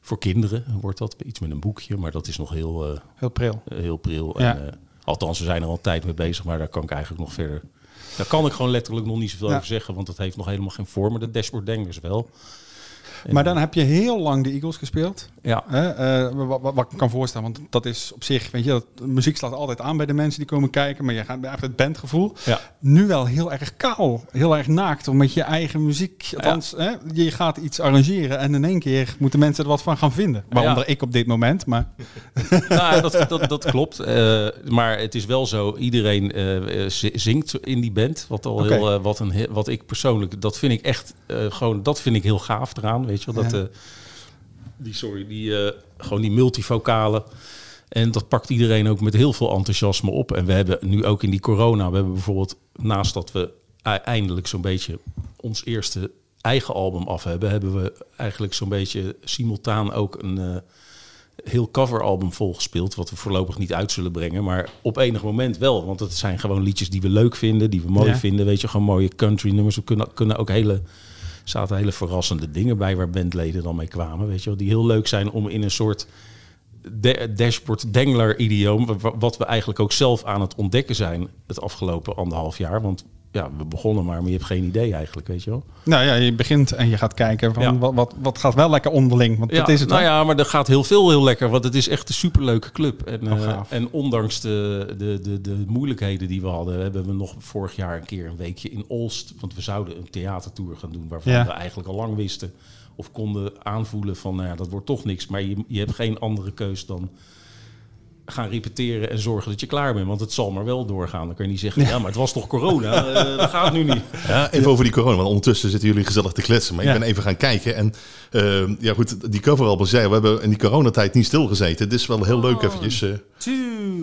Voor kinderen wordt dat iets met een boekje, maar dat is nog heel, eh, Heel pril. heel pril. Ja. En, eh, althans, we zijn er al een tijd mee bezig, maar daar kan ik eigenlijk nog verder. Daar kan ik gewoon letterlijk nog niet zoveel Ja. over zeggen, want dat heeft nog helemaal geen vorm. Maar de dashboard denkers wel. Maar dan heb je heel lang de Eagles gespeeld. Ja, eh, wat, wat, wat ik kan voorstellen, want dat is op zich, weet je, dat, muziek slaat altijd aan bij de mensen die komen kijken, maar je gaat echt het bandgevoel. ja. Nu wel heel erg kaal, heel erg naakt, om met je eigen muziek, althans, hè, je gaat iets arrangeren en in één keer moeten mensen er wat van gaan vinden. Waaronder ik op dit moment, maar (laughs) nou, dat, dat, dat klopt. Eh, maar het is wel zo, iedereen eh, zi- zingt in die band. Wat, al heel, wat, een, wat ik persoonlijk, dat vind ik echt gewoon, dat vind ik heel gaaf eraan. Weet je wel, dat, Ja. eh, die, sorry, die, eh, gewoon die multivocalen. En dat pakt iedereen ook met heel veel enthousiasme op. En we hebben nu ook in die corona, we hebben bijvoorbeeld naast dat we e- eindelijk zo'n beetje ons eerste eigen album af hebben, hebben we eigenlijk zo'n beetje simultaan ook een eh, heel coveralbum volgespeeld, wat we voorlopig niet uit zullen brengen, maar op enig moment wel, want het zijn gewoon liedjes die we leuk vinden, die we mooi Ja. vinden, weet je, gewoon mooie country nummers. We kunnen, kunnen ook hele zaten hele verrassende dingen bij waar bandleden dan mee kwamen, weet je wel, die heel leuk zijn om in een soort da- dashboard dengler idioom, wa- wa- wat we eigenlijk ook zelf aan het ontdekken zijn het afgelopen anderhalf jaar, want ja, we begonnen maar, maar je hebt geen idee eigenlijk, weet je wel. nou ja, je begint en je gaat kijken van Ja. wat, wat, wat gaat wel lekker onderling, want dat is het nou ja, maar er gaat heel veel heel lekker, want het is echt een superleuke club. En, Oh, eh, en ondanks de, de, de, de moeilijkheden die we hadden, hebben we nog vorig jaar een keer een weekje in Olst, want we zouden een theatertour gaan doen, waarvan Ja. we eigenlijk al lang wisten of konden aanvoelen van, nou ja, dat wordt toch niks. Maar je, je hebt geen andere keus dan gaan repeteren en zorgen dat je klaar bent. Want het zal maar wel doorgaan. Dan kun je niet zeggen, ja, maar het was toch corona? Eh, dat gaat nu niet. Ja, even over die corona, want ondertussen zitten jullie gezellig te kletsen. Maar Ja. ik ben even gaan kijken en eh, ja goed, die coveralbums, ja, we hebben in die coronatijd niet stilgezeten. Dit is wel heel leuk eventjes. eh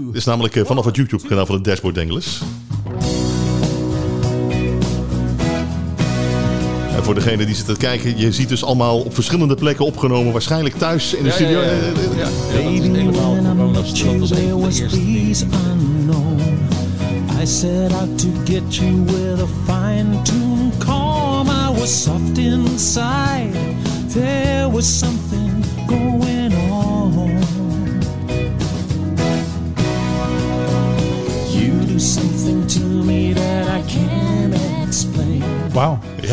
dit is namelijk eh, vanaf het YouTube-kanaal van de Dashboard Danglers. En voor degene die zit te kijken, je ziet dus allemaal op verschillende plekken opgenomen. Waarschijnlijk thuis in de studio. Ja. Eh, eh, Ja, ja, dat is helemaal corona. Dat was een there was peace unknown. I set out to get you with a fine tune calm. I was soft inside. There was something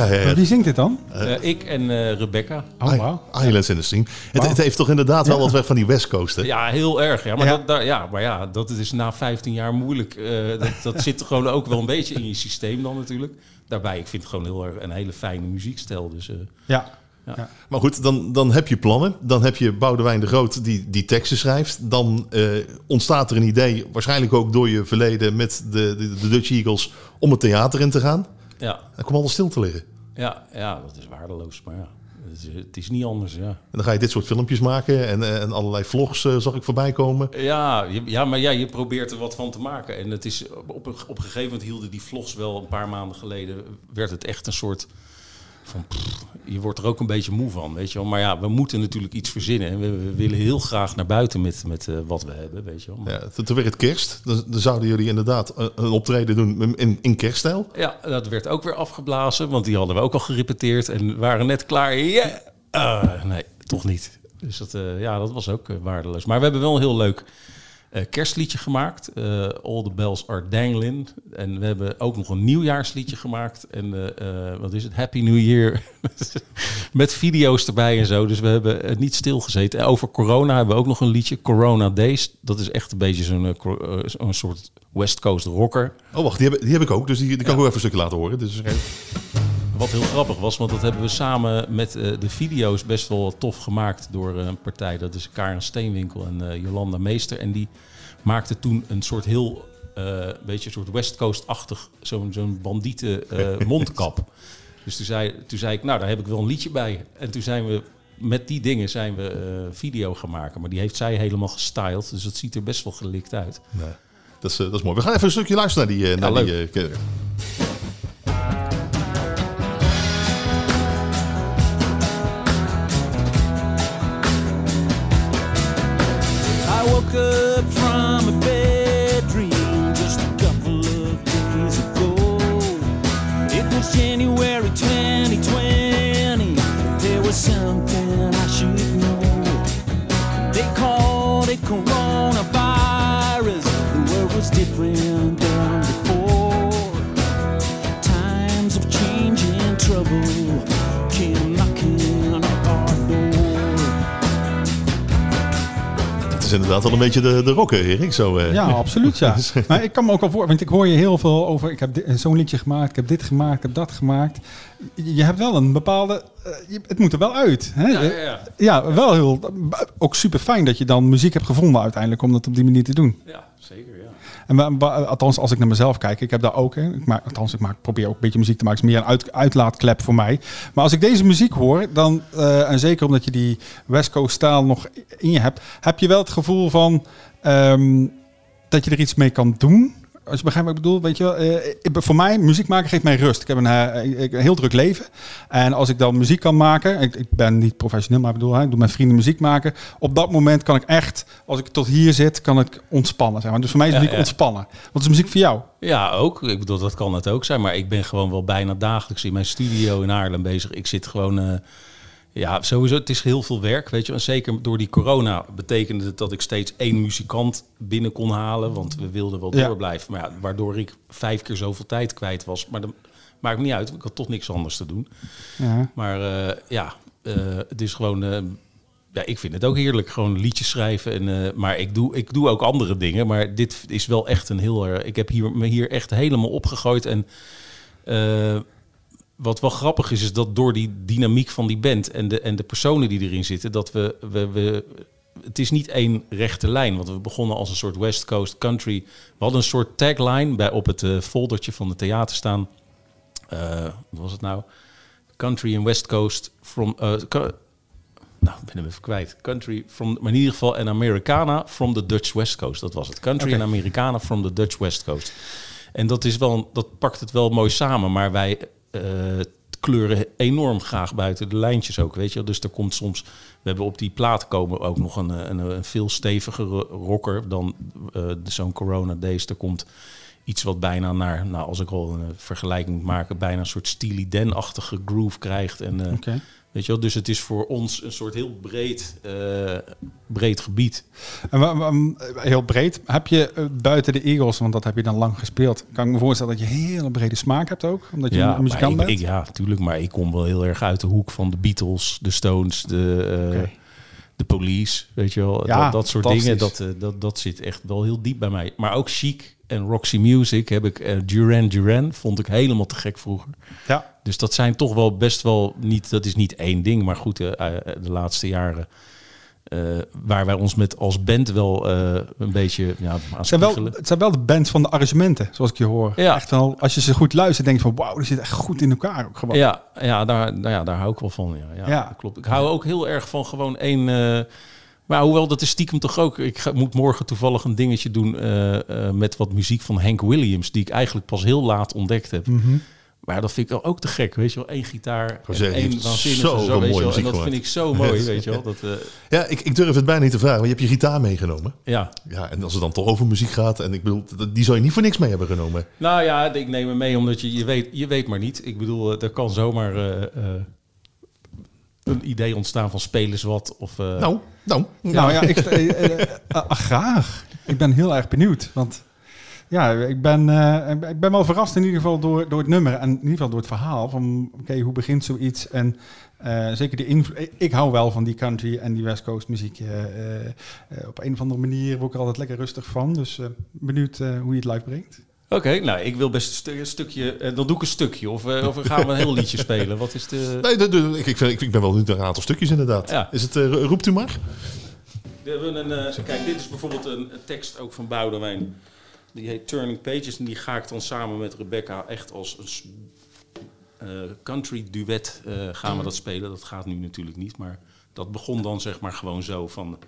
Ja, ja, ja. Maar Wie zingt dit dan? Eh, ik en eh, Rebecca. Oh, wauw. Islands in the Stream. Het, het heeft toch inderdaad wel wat weg van die West Coast, hè? Ja, heel erg. Ja, maar, Ja. Dat, daar- ja, maar ja, dat is na 15 jaar moeilijk. Eh, dat, dat zit gewoon ook wel een beetje in je systeem dan natuurlijk. Daarbij, ik vind het gewoon heel erg een hele fijne muziekstijl. Dus eh, Ja. Maar goed, dan, dan heb je plannen. Dan heb je Boudewijn de Groot die, die teksten schrijft. Dan eh, ontstaat er een idee, waarschijnlijk ook door je verleden met de, de, de Dutch Eagles, om het theater in te gaan. ja, Dan komt alles stil te liggen. Ja, ja, dat is waardeloos. Maar ja, het is, het is niet anders. Ja, En dan ga je dit soort filmpjes maken en, eh, en allerlei vlogs eh, zag ik voorbij komen. ja, je- ja, maar ja, je probeert er wat van te maken. En het is, op, een- op een gegeven moment hielden die vlogs wel een paar maanden geleden. werd het echt een soort van. pff, je wordt er ook een beetje moe van, weet je wel. Maar ja, we moeten natuurlijk iets verzinnen. En we, we willen heel graag naar buiten met, met eh, wat we hebben, weet je wel. Maar- Ja, toen werd het kerst. Dan, dan zouden jullie inderdaad eh, een optreden doen in, in kerststijl. Ja, dat werd ook weer afgeblazen, want die hadden we ook al gerepeteerd en waren net klaar. Ja, Ah, nee, toch niet. Dus dat, eh, ja, dat was ook eh, waardeloos. Maar we hebben wel een heel leuk eh, kerstliedje gemaakt. eh, All the Bells Are Dangling. En we hebben ook nog een nieuwjaarsliedje gemaakt. En eh, eh, wat is het? Happy New Year. (laughs) Met video's erbij en zo. Dus we hebben het niet stilgezeten. En over corona hebben we ook nog een liedje. Corona Days. Dat is echt een beetje zo'n eh, eh, zo'n soort West Coast rocker. Oh, wacht, die heb, die heb ik ook. Dus die, die kan ik ook even een stukje laten horen. Dus, eh, Wat heel grappig was, want dat hebben we samen met eh, de video's best wel tof gemaakt door eh, een partij. Dat is Karen Steenwinkel en eh, Jolanda Meester. En die maakte toen een soort heel, beetje een soort West Coast-achtig, zo'n zo'n bandieten (laughs) mondkap. Dus toen zei, toen zei ik, nou daar heb ik wel een liedje bij. En toen zijn we, met die dingen zijn we video gaan maken. Maar die heeft zij helemaal gestyled, dus dat ziet er best wel gelikt uit. nee, dat, is, dat is mooi. We gaan even een stukje luisteren naar die... eh, naar leuk. die inderdaad wel een beetje de, de rocker, Erik. Zo, eh. Ja, absoluut, ja. (laughs) Maar ik kan me ook wel voor, want ik hoor je heel veel over, ik heb zo'n liedje gemaakt, ik heb dit gemaakt, ik heb dat gemaakt. Je hebt wel een bepaalde, eh, je- het moet er wel uit. Hè? Ja, ja, ja. Ja, wel heel, ook super fijn dat je dan muziek hebt gevonden uiteindelijk om dat op die manier te doen. ja zeker. En althans, als ik naar mezelf kijk, ik heb daar ook, hè, ik maak, althans, ik maak, probeer ook een beetje muziek te maken. Het is meer een uit, uitlaatklep voor mij. Maar als ik deze muziek hoor, dan, eh, en zeker omdat je die West Coast stijl nog in je hebt, heb je wel het gevoel van ehm, dat je er iets mee kan doen. Als je begrijpt wat ik bedoel, weet je wel. eh, voor mij, muziek maken geeft mij rust. Ik heb een, eh, een heel druk leven. En als ik dan muziek kan maken, ik, ik ben niet professioneel, maar ik bedoel, hè, ik doe mijn vrienden muziek maken. Op dat moment kan ik echt, als ik tot hier zit, kan ik ontspannen. Zeg maar. Dus voor mij is Ja, muziek ja. ontspannen. Wat is muziek voor jou? Ja, ook. Ik bedoel, dat kan het ook zijn. Maar ik ben gewoon wel bijna dagelijks in mijn studio in Haarlem bezig. Ik zit gewoon... ja, sowieso, het is heel veel werk, weet je. En zeker door die corona betekende het dat ik steeds één muzikant binnen kon halen. Want we wilden wel Ja. door blijven. Maar ja, waardoor ik vijf keer zoveel tijd kwijt was. Maar dat maakt niet uit. Ik had toch niks anders te doen. Ja. Maar eh, ja, eh, het is gewoon... eh, ja, ik vind het ook heerlijk, gewoon liedjes schrijven. En, maar ik doe, ik doe ook andere dingen. Maar dit is wel echt een heel... ik heb hier, me hier echt helemaal opgegooid. En wat wel grappig is, is dat door die dynamiek van die band... en de, en de personen die erin zitten... dat we, we, we... Het is niet één rechte lijn. Want we begonnen als een soort West Coast country. We hadden een soort tagline bij, op het eh, foldertje van het theater staan. Eh, wat was het nou? Country and West Coast from... eh, nou, ik ben hem even kwijt. Country from, maar in ieder geval en Americana from the Dutch West Coast. Dat was het. Country en Americana from the Dutch West Coast. En dat is wel, dat pakt het wel mooi samen. Maar wij kleuren enorm graag buiten de lijntjes ook, weet je. Dus er komt soms, we hebben op die plaat komen ook nog een, een, een veel stevigere rocker dan eh, zo'n Corona Days. Er komt iets wat bijna naar, nou, als ik al een vergelijking moet maken, bijna een soort Steely Dan-achtige groove krijgt. En eh. Weet je wel, dus het is voor ons een soort heel breed, eh, breed gebied. En wa- heel breed. Heb je eh, buiten de Eagles, want dat heb je dan lang gespeeld, kan ik me voorstellen dat je hele brede smaak hebt ook, omdat je Ja, een muzikant bent? ik, ja, natuurlijk. Maar ik kom wel heel erg uit de hoek van de Beatles, de Stones, de, eh, de Police. Weet je wel, Ja, dat, dat soort dingen. Dat, eh, dat, dat zit echt wel heel diep bij mij. Maar ook Chic en Roxy Music heb ik. eh, Duran Duran vond ik helemaal te gek vroeger. Ja. Dus dat zijn toch wel best wel niet. Dat is niet één ding, maar goed, eh, eh, de laatste jaren. eh, waar wij ons met als band wel een beetje ja, aan Het zijn, wel, het zijn wel de bands van de arrangementen, zoals ik je hoor. Ja. Echt wel, als je ze goed luistert, denk je van wauw, die zit echt goed in elkaar ook gewoon. Ja, ja, daar, nou ja, daar hou ik wel van. Ja, ja, klopt. Ik hou ook heel erg van gewoon één. maar hoewel dat is stiekem toch ook. Ik ga, moet morgen toevallig een dingetje doen met wat muziek van Hank Williams, die ik eigenlijk pas heel laat ontdekt heb. Mhm. Maar dat vind ik wel ook te gek, weet je wel. Eén gitaar, één waanzinnige zo, weet je mooie wel. En dat vind ik zo mooi, (laughs) weet je wel. Dat, eh, Ja, ik, ik durf het bijna niet te vragen, maar je hebt je gitaar meegenomen. ja. Ja, en als het dan toch over muziek gaat, en ik bedoel, dat- die zou je niet voor niks mee hebben genomen. Nou ja, ik neem hem mee omdat je, je, weet, je weet maar niet. Ik bedoel, eh, er kan zomaar eh, eh, een idee ontstaan van spelers wat. Of, eh, Nou, nou. Nou ja, ik, ah, graag. Ik ben heel erg benieuwd. Want ja, ik ben, eh, ik ben wel verrast in ieder geval door, door het nummer. En in ieder geval door het verhaal. Van oké, hoe begint zoiets? En eh, zeker die invloed. Ik, hou wel van die country en die West Coast muziek. eh, op een of andere manier word ik er altijd lekker rustig van. Dus eh, benieuwd eh, hoe je het live brengt. Oké, nou, ik wil best een, stu- een stukje. dan doe ik een stukje. Of, of gaan we een heel liedje spelen? Wat is de. Nee, de- de- ik, ik, vind- ik ben wel naar een aantal stukjes inderdaad. Ja. Is het, eh, roept u maar. We hebben een, eh, kijk, dit is bijvoorbeeld een, een tekst ook van Boudewijn. Die heet Turning Pages. En die ga ik dan samen met Rebecca echt als een eh, country duet eh, gaan we dat spelen. Dat gaat nu natuurlijk niet. Maar dat begon dan zeg maar gewoon zo van.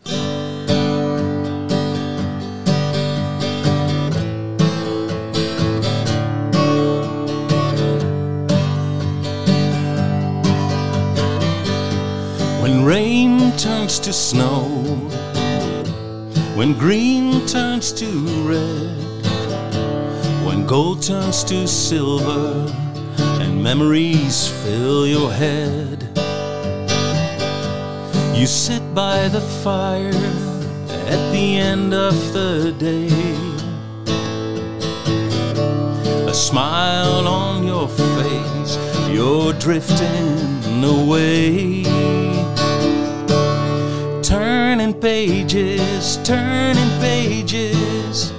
When rain turns to snow, when green turns to red, gold turns to silver, and memories fill your head. You sit by the fire at the end of the day, a smile on your face, you're drifting away. Turning pages turning pages,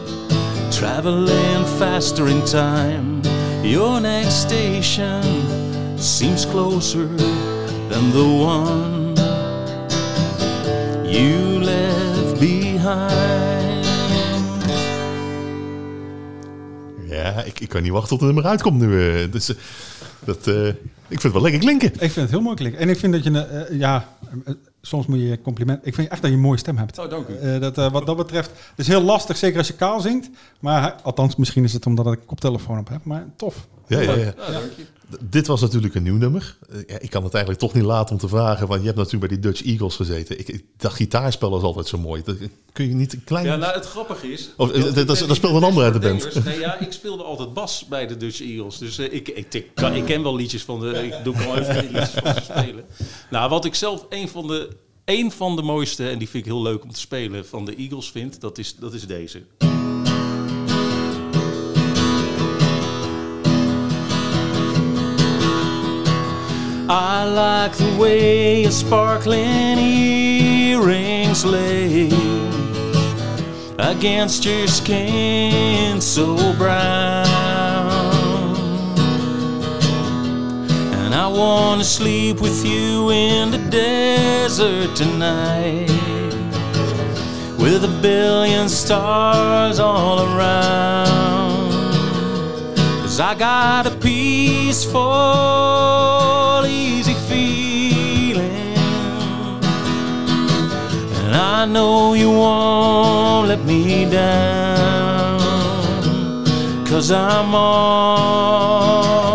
traveling faster in time. Your next station seems closer than the one you left behind. Ja, ik, ik kan niet wachten tot het nummer uitkomt nu. eh. Dus, eh, dat, eh, ik vind het wel lekker klinken. Ik vind het heel mooi klinken. En ik vind dat je, een, ja, soms moet je compliment. Ik vind echt dat je een mooie stem hebt. Oh, dank u. Eh, dat, eh, wat dat betreft, het is heel lastig, zeker als je kaal zingt. Maar althans, misschien is het omdat ik een koptelefoon op heb. Maar tof. Ja, ja, ja. Ja, dank je. Dit was natuurlijk een nieuw nummer. Eh, ja, ik kan het eigenlijk toch niet laten om te vragen, want je hebt natuurlijk bij die Dutch Eagles gezeten. Ik, ik, dat gitaarspel is altijd zo mooi. Dat, kun je niet een klein... Ja, nou, het grappige is... Of, dat- dat- dat- dat speelt een ander uit de band. Nee, ja, ik speelde altijd bas bij de Dutch Eagles. Dus ik, ik, ik, kan, ik ken wel liedjes van de... Ik doe al even liedjes van ze spelen. Nou, wat ik zelf een van de... Een van de mooiste, en die vind ik heel leuk om te spelen, van de Eagles vind, dat is, dat is deze. I like the way your sparkling earrings lay against your skin so brown. I want to sleep with you in the desert tonight with a billion stars all around. Cause I got a peaceful, easy feeling. And I know you won't let me down. Cause I'm already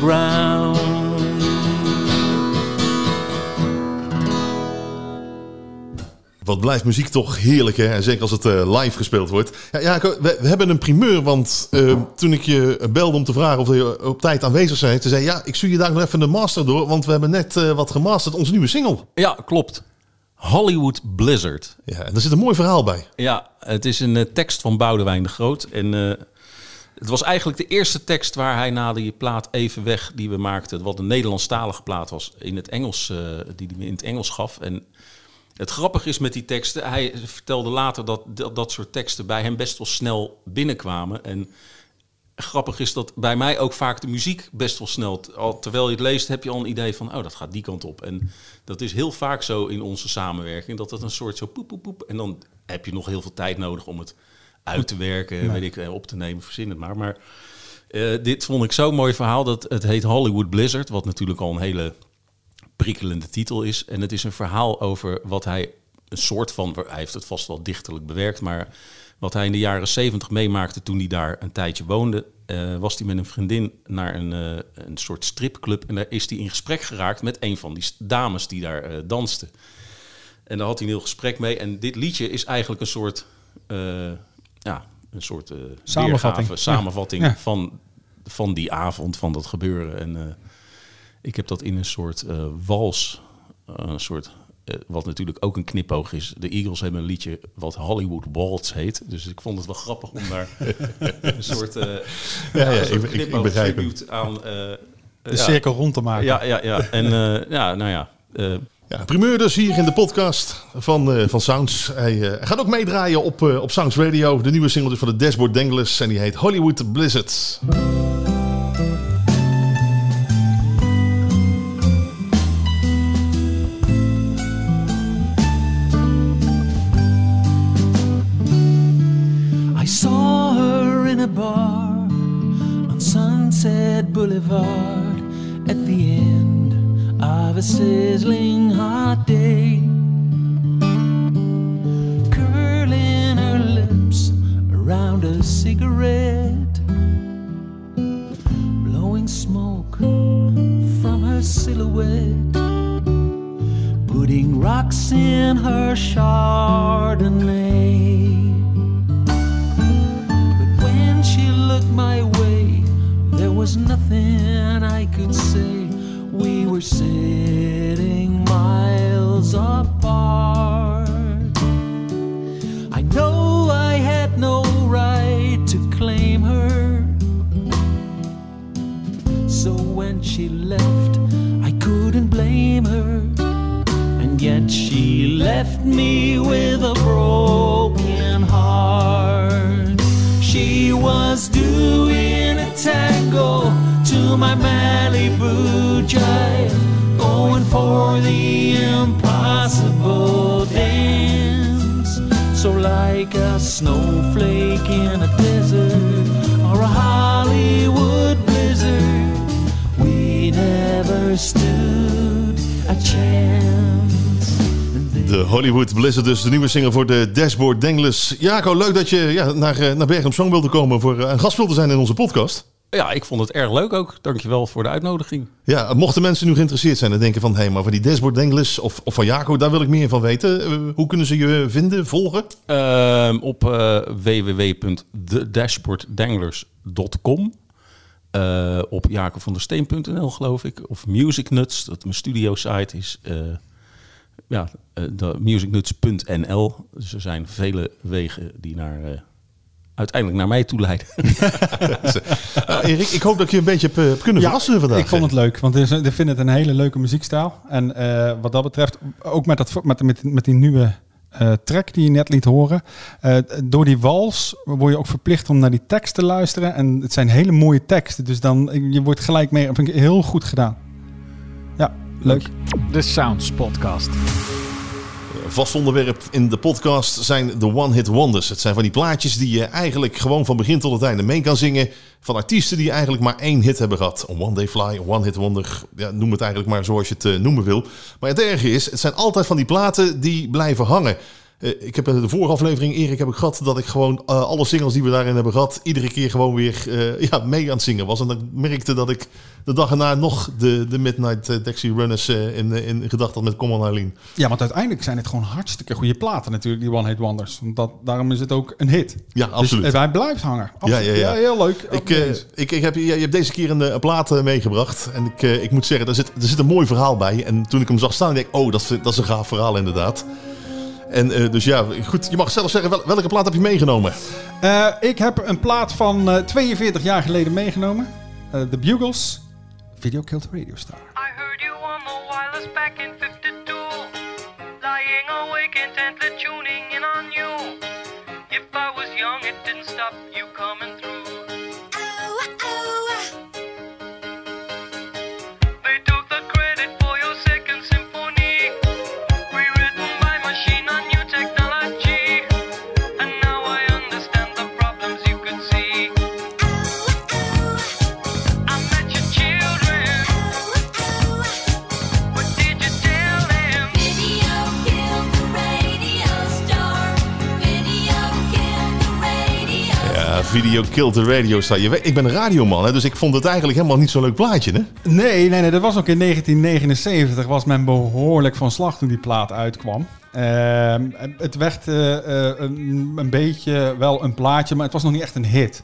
ground. Wat blijft muziek toch heerlijk, hè? En zeker als het eh, live gespeeld wordt. Ja, ja we, we hebben een primeur, want eh, toen ik je belde om te vragen of je op tijd aanwezig zijn, toen zei ja, ik stuur je daar nog even de master door, want we hebben net eh, wat gemasterd, onze nieuwe single. Ja, klopt. Hollywood Blizzard. Ja, en daar zit een mooi verhaal bij. Ja, het is een eh, tekst van Boudewijn de Groot. En het was eigenlijk de eerste tekst waar hij na die plaat Even Weg die we maakten, wat een Nederlandstalige plaat was, in het Engels, eh, die hij me in het Engels gaf. En het grappige is met die teksten, hij vertelde later dat, dat dat soort teksten bij hem best wel snel binnenkwamen. En grappig is dat bij mij ook vaak de muziek best wel snel, terwijl je het leest, heb je al een idee van, oh, dat gaat die kant op. En dat is heel vaak zo in onze samenwerking, dat dat een soort zo poep, poep, poep. En dan heb je nog heel veel tijd nodig om het uit te werken, weet ik, eh, op te nemen, verzin het maar. Maar eh, dit vond ik zo'n mooi verhaal, dat het heet Hollywood Blizzard, wat natuurlijk al een hele prikkelende titel is. En het is een verhaal over wat hij een soort van, hij heeft het vast wel dichterlijk bewerkt, maar wat hij in de jaren zeventig meemaakte toen hij daar een tijdje woonde, eh, was hij met een vriendin naar een, een soort stripclub en daar is hij in gesprek geraakt met een van die dames die daar eh, dansten. En daar had hij een heel gesprek mee. En dit liedje is eigenlijk een soort, ja, een soort eh, Samenvatting. weergave, samenvatting Ja. Van, van die avond, van dat gebeuren. En eh, ik heb dat in een soort eh, wals, een soort, wat natuurlijk ook een knipoog is. De Eagles hebben een liedje wat Hollywood Waltz heet. Dus ik vond het wel grappig om daar (laughs) een soort, eh Ja, ja, soort ik, ik, begrijp aan... eh, De ja, cirkel rond te maken. Ja, ja, ja. En ja, nou ja. Ja, primeur dus hier in de podcast van, eh, van Sounds. Hij, eh, hij gaat ook meedraaien op, eh, op Sounds Radio. De nieuwe single is van de Dashboard Danglers en die heet Hollywood Blizzard. I saw her in a bar on Sunset Boulevard at the end of a sizzling hot day. Curling her lips around a cigarette, blowing smoke from her silhouette, putting rocks in her Chardonnay. But when she looked my way, there was nothing I could say. We were sitting she left, I couldn't blame her. And yet she left me with a broken heart. She was doing a tango to my Malibu jive, going for the impossible dance. So, like a snowflake in a desert De Hollywood Blizzard dus, de nieuwe single voor de Dashboard Danglers. Jaco, leuk dat je ja, naar, eh, naar Bergen op Zoom wilde komen voor eh, een gast wilde zijn in onze podcast. Ja, ik vond het erg leuk ook. Dankjewel voor de uitnodiging. Ja, mochten mensen nu geïnteresseerd zijn en denken van... hé, hey, maar van die Dashboard Danglers of, of van Jaco, daar wil ik meer van weten. Eh, hoe kunnen ze je vinden, volgen? Ehm, op eh www.thedashboarddanglers.com Eh, op jacobandersteen.nl geloof ik. Of Musicnuts, dat mijn studio site is. eh, ja, eh, de musicnuts.nl. Dus er zijn vele wegen die naar, eh, uiteindelijk naar mij toe leiden. Nou, (laughs) Erik, ik hoop dat ik je een beetje heb, eh, heb kunnen verrassen vandaag. Ik vond het leuk, want ik vind het een hele leuke muziekstijl. En eh, wat dat betreft, ook met, dat, met, met, met die nieuwe eh, track die je net liet horen. eh, door die wals word je ook verplicht om naar die tekst te luisteren. En het zijn hele mooie teksten, dus dan je wordt gelijk mee. vind ik heel goed gedaan. Ja, leuk. De Sounds Podcast. Vast onderwerp in de podcast zijn de one-hit wonders. Het zijn van die plaatjes die je eigenlijk gewoon van begin tot het einde mee kan zingen. Van artiesten die eigenlijk maar één hit hebben gehad. Een one day fly, een one-hit wonder. Ja, noem het eigenlijk maar zoals je het eh, noemen wil. Maar het erge is, het zijn altijd van die platen die blijven hangen. Eh, ik heb in de vorige aflevering, Erik, heb ik gehad dat ik gewoon eh, alle singles die we daarin hebben gehad, iedere keer gewoon weer eh, ja, mee aan het zingen was. En dan merkte dat ik de dag erna nog de, de Midnight eh, Taxi Runners eh, in, eh, in gedacht had met Come on Eileen. Ja, want uiteindelijk zijn het gewoon hartstikke goede platen natuurlijk, die One Hit Wonders. Want dat, daarom is het ook een hit. Ja, absoluut. Dus hij blijft hangen. Absoluut. Ja, ja, ja. heel leuk. Ik, eh, ik, ik heb, je, je hebt deze keer een, eh, een plaat eh, meegebracht. En ik, eh, ik moet zeggen, er zit, er zit een mooi verhaal bij. En toen ik hem zag staan, denk ik, oh, dat dat is een gaaf verhaal inderdaad. En eh, dus ja, goed, je mag zelf zeggen, wel- welke plaat heb je meegenomen? Eh, ik heb een plaat van eh, 42 jaar geleden meegenomen. Eh, The Bugles. Video Killed the Radio Star. I heard you on the wireless back in 52. Lying awake intently tuning in on you. If I was young, it didn't stop you coming through. Video Killed the Radio Star. Je weet, ik ben een radioman, hè, dus ik vond het eigenlijk helemaal niet zo'n leuk plaatje, hè? Nee, nee, nee, dat was ook in 1979. Was men behoorlijk van slag toen die plaat uitkwam. Ehm, het werd eh, eh, een, een beetje wel een plaatje, maar het was nog niet echt een hit.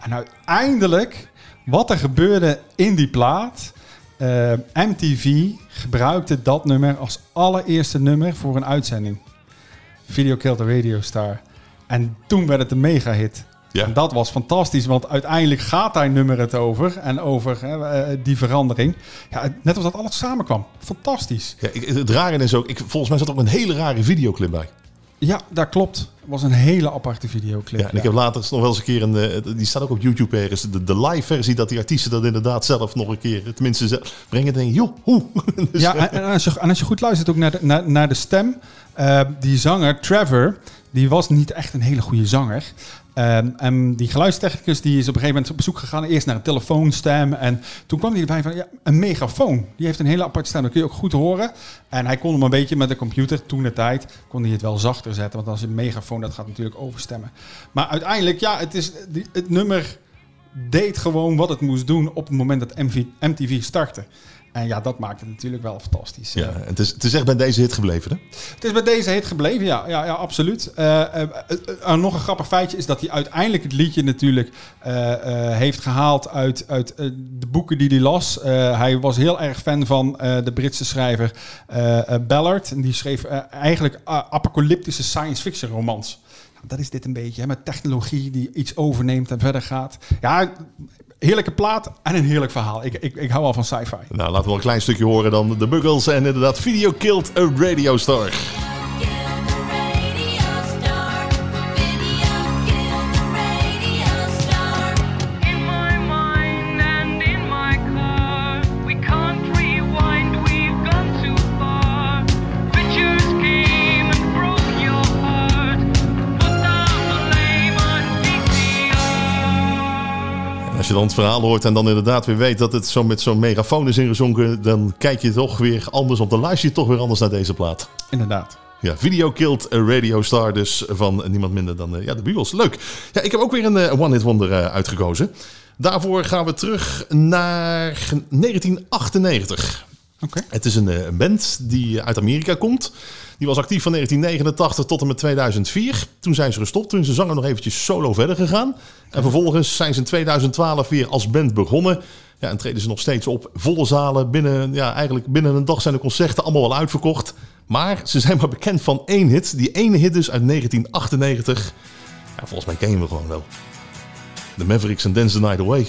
En uiteindelijk, wat er gebeurde in die plaat. eh, MTV gebruikte dat nummer als allereerste nummer voor een uitzending. Video Killed the Radio Star. En toen werd het een mega hit. Ja. En dat was fantastisch, want uiteindelijk gaat daar nummer het over. En over hè, eh, die verandering. Ja, net als dat alles samenkwam. Fantastisch. Ja, ik, het rare is ook, ik, volgens mij zat er ook een hele rare videoclip bij. Ja, dat klopt. Het was een hele aparte videoclip. Ja, en ik heb later nog wel eens een keer een, eh, die staat ook op YouTube ergens, de, de live versie dat die artiesten dat inderdaad zelf nog een keer, tenminste zelf brengen. Je, joh, hoe? (laughs) Dus, Ja, eh, en, en als je, en als je goed luistert ook naar de, naar, naar de stem. die zanger, Trevor, die was niet echt een hele goede zanger. Ehm, en die geluidstechnicus die is op een gegeven moment op bezoek gegaan. Eerst naar een telefoonstem. En toen kwam hij erbij van ja, een megafoon. Die heeft een hele aparte stem. Dat kun je ook goed horen. En hij kon hem een beetje met de computer toen de tijd. kon hij het wel zachter zetten. Want als een megafoon, dat gaat natuurlijk overstemmen. Maar uiteindelijk, ja, het, is, het nummer deed gewoon wat het moest doen op het moment dat MTV startte. En ja, dat maakt het natuurlijk wel fantastisch. ja, het, is, het is echt bij deze hit gebleven, hè? Het is bij deze hit gebleven, ja, ja, ja absoluut. Eh, nog een grappig feitje is dat hij uiteindelijk het liedje natuurlijk heeft gehaald uit, uit de boeken die hij las. Hij was heel erg fan van de Britse schrijver Ballard. En die schreef eigenlijk apocalyptische science fiction romans. Dat is dit een beetje, hè, met technologie die iets overneemt en verder gaat. Ja, heerlijke plaat en een heerlijk verhaal. Ik, ik, ik hou al van sci-fi. Nou, laten we een klein stukje horen dan. De Buggles en inderdaad Video Killed a Radio Star. Als je dan het verhaal hoort en dan inderdaad weer weet dat het zo met zo'n megafoon is ingezonken, dan kijk je toch weer anders, of dan luister je toch weer anders naar deze plaat. Inderdaad. Ja, Video Killed a Radio Star dus van niemand minder dan eh, ja, de Beatles. Leuk. Ja, ik heb ook weer een eh, One Hit Wonder eh, uitgekozen. Daarvoor gaan we terug naar 1998. Oké. Het is een, eh, een band die uit Amerika komt. Die was actief van 1989 tot en met 2004. Toen zijn ze gestopt. Toen de zanger nog eventjes solo verder gegaan. En vervolgens zijn ze in 2012 weer als band begonnen. Ja, en treden ze nog steeds op. Volle zalen. Binnen, ja, eigenlijk binnen een dag zijn de concerten allemaal wel uitverkocht. Maar ze zijn maar bekend van één hit. Die ene hit dus uit 1998. Ja, volgens mij ken je hem gewoon wel. The Mavericks en Dance the Night Away.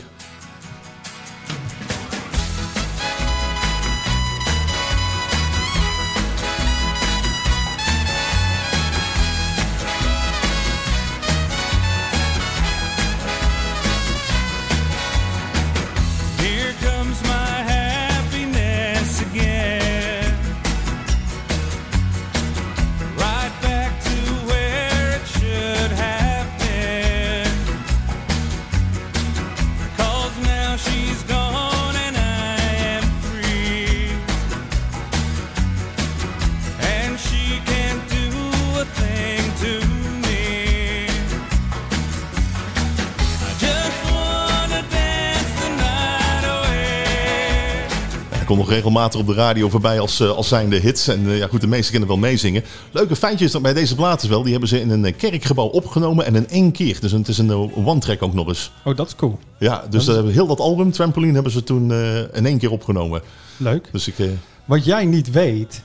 Regelmatig op de radio voorbij als, eh, als zijnde hits. En eh, ja, goed, de meesten kunnen wel meezingen. Leuke feitje is dat bij deze plaat is wel, die hebben ze in een eh, kerkgebouw opgenomen en in één keer. Dus het is een one-track ook nog eens. Oh, dat is cool. Ja, dus eh, heel dat album, Trampoline, hebben ze toen in één keer opgenomen. Leuk. Dus ik... Wat jij niet weet,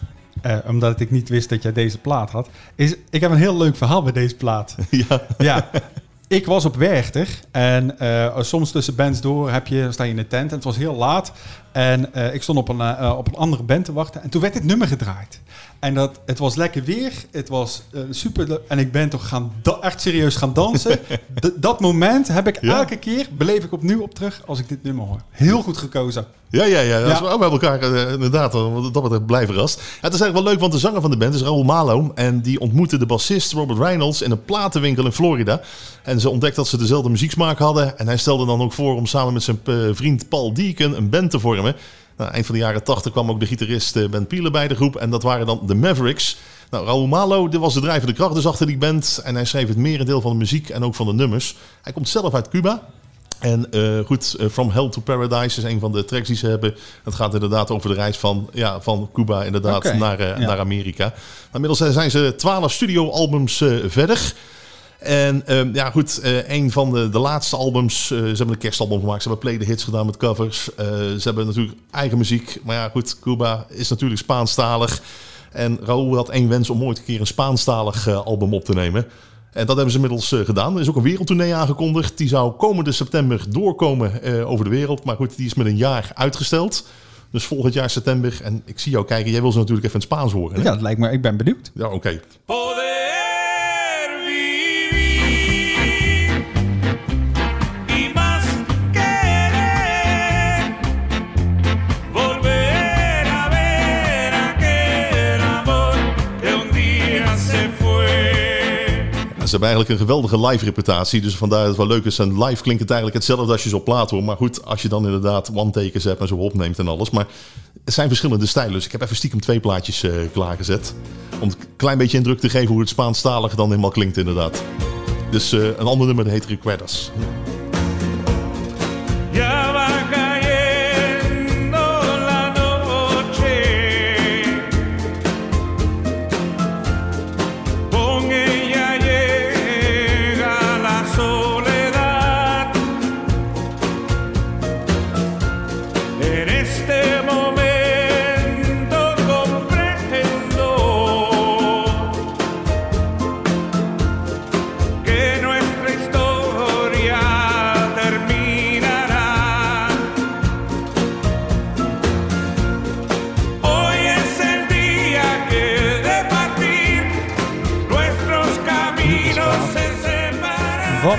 omdat ik niet wist dat jij deze plaat had, is ik heb een heel leuk verhaal bij deze plaat. (laughs) ja. ja. Ik was op Werchter en eh, soms tussen bands door heb je, sta je in de tent en het was heel laat. En eh, ik stond op een, eh, op een andere band te wachten en toen werd dit nummer gedraaid. En dat, het was lekker weer, het was eh, super en ik ben toch gaan echt serieus gaan dansen. (laughs) Dat moment heb ik Ja. elke keer, beleef ik opnieuw op terug als ik dit nummer hoor. Heel goed gekozen. Ja, ja, ja. Ja. We bij elkaar eh, inderdaad, eh, wat dat betreft blijven rast. Ja, het is eigenlijk wel leuk, want de zanger van de band is Raoul Malo. En die ontmoette de bassist Robert Reynolds in een platenwinkel in Florida. En ze ontdekte dat ze dezelfde muzieksmaak hadden. En hij stelde dan ook voor om samen met zijn vriend Paul Deacon een band te vormen. Nou, eind van de jaren 80 kwam ook de gitarist eh, Ben Pieler bij de groep. En dat waren dan de Mavericks. Nou, Raoul Malo, dit was de drijvende kracht dus achter die band. En hij schreef het merendeel van de muziek en ook van de nummers. Hij komt zelf uit Cuba. En eh, goed, eh, From Hell to Paradise is een van de tracks die ze hebben. Het gaat inderdaad over de reis van, ja, van Cuba inderdaad naar, ja. naar Amerika. Inmiddels zijn ze twaalf studioalbums verder. En ehm, ja, goed, eh, een van de, de laatste albums. eh, ze hebben een kerstalbum gemaakt. Ze hebben play the hits gedaan met covers. Eh, ze hebben natuurlijk eigen muziek. Maar ja, goed, Cuba is natuurlijk Spaanstalig. En Raúl had één wens om ooit een keer een Spaanstalig eh, album op te nemen. En dat hebben ze inmiddels eh, gedaan. Er is ook een wereldtournee aangekondigd. Die zou komende september doorkomen eh, over de wereld. Maar goed, die is met een jaar uitgesteld. Dus volgend jaar september. En ik zie jou kijken. Jij wil ze natuurlijk even in het Spaans horen. Hè? Ja, dat lijkt me, ik ben benieuwd. Ja, oké. Hebben eigenlijk een geweldige live reputatie. Dus vandaar dat het wel leuk is. En live klinkt het eigenlijk hetzelfde als je ze op plaat hoort. Maar goed, als je dan inderdaad one-takers hebt en zo opneemt en alles. Maar het zijn verschillende stijlen. Dus ik heb even stiekem twee plaatjes eh, klaargezet. Om een klein beetje indruk te geven hoe het Spaanstalige dan helemaal klinkt inderdaad. Dus eh, een ander nummer dat heet Recuerdas.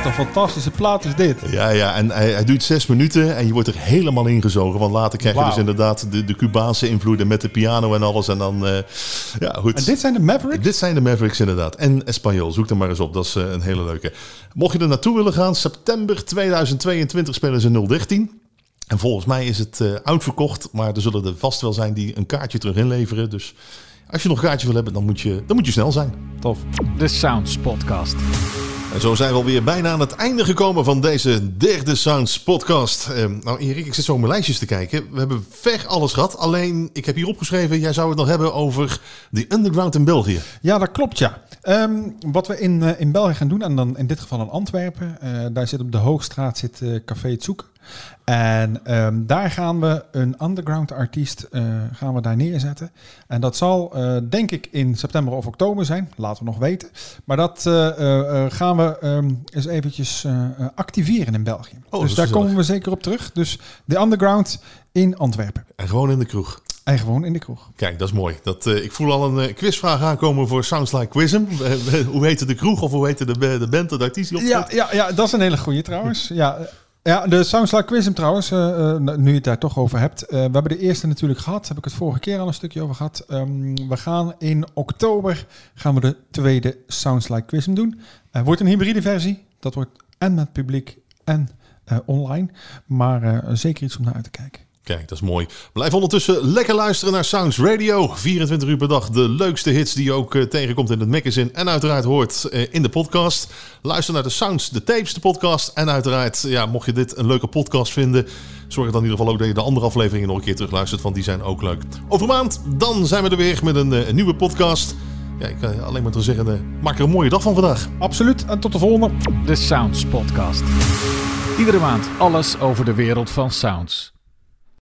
Wat een fantastische plaat is dit. Ja, ja, en hij, hij duurt zes minuten en je wordt er helemaal ingezogen. Want later krijg je dus inderdaad de, de Cubaanse invloeden met de piano en alles. En dan, eh, ja goed. En dit zijn de Mavericks? Dit zijn de Mavericks inderdaad. En Espanol, zoek er maar eens op. Dat is eh, een hele leuke. Mocht je er naartoe willen gaan, september 2022 spelen ze 013. En volgens mij is het eh, uitverkocht. Maar er zullen er vast wel zijn die een kaartje terug inleveren. Dus als je nog een kaartje wil hebben, dan moet je, dan moet je snel zijn. Tof. De Sounds Podcast. En zo zijn we alweer bijna aan het einde gekomen van deze derde Sounds podcast. Eh, nou Erik, ik zit zo mijn lijstjes te kijken. We hebben ver alles gehad. Alleen, ik heb hier opgeschreven, jij zou het nog hebben over de underground in België. Ja, dat klopt, ja. Ehm, wat we in, eh, in België gaan doen, en dan in dit geval in Antwerpen, eh, daar zit op de Hoogstraat zit eh, Café Het Zoeken. En ehm, daar gaan we een underground artiest eh, gaan we daar neerzetten. En dat zal eh, denk ik in september of oktober zijn, laten we nog weten. Maar dat eh, gaan we ehm, eens eventjes activeren in België. dat dus daar komen we zeker op terug. Dus de underground in Antwerpen. En gewoon in de kroeg. En gewoon in de kroeg. Kijk, dat is mooi. Dat, ik voel al een quizvraag aankomen voor Sounds Like Quizm. (laughs) Hoe heette de kroeg of hoe heette de, de band, de artiest die Ja, ja, ja, dat is een hele goede trouwens. Ja, ja de Sounds Like Quizm trouwens, eh, eh, nu je het daar toch over hebt. Eh, we hebben de eerste natuurlijk gehad, heb ik het vorige keer al een stukje over gehad. Ehm, we gaan in oktober gaan we de tweede Sounds Like Quizm doen. Het wordt een hybride versie. Dat wordt en met publiek en online. Maar zeker iets om naar uit te kijken. Kijk, dat is mooi. Blijf ondertussen lekker luisteren naar Sounds Radio. 24 uur per dag de leukste hits die je ook eh, tegenkomt in het magazine. En uiteraard hoort eh, in de podcast. Luister naar de Sounds, de tapes, de podcast. En uiteraard, ja, mocht je dit een leuke podcast vinden... zorg dan in ieder geval ook dat je de andere afleveringen nog een keer terugluistert. Want die zijn ook leuk. Over een maand, dan zijn we er weer met een, eh, nieuwe podcast. Ja, ik kan alleen maar te zeggen, maak er een mooie dag van vandaag. Absoluut. En tot de volgende. De Sounds Podcast. Iedere maand alles over de wereld van sounds.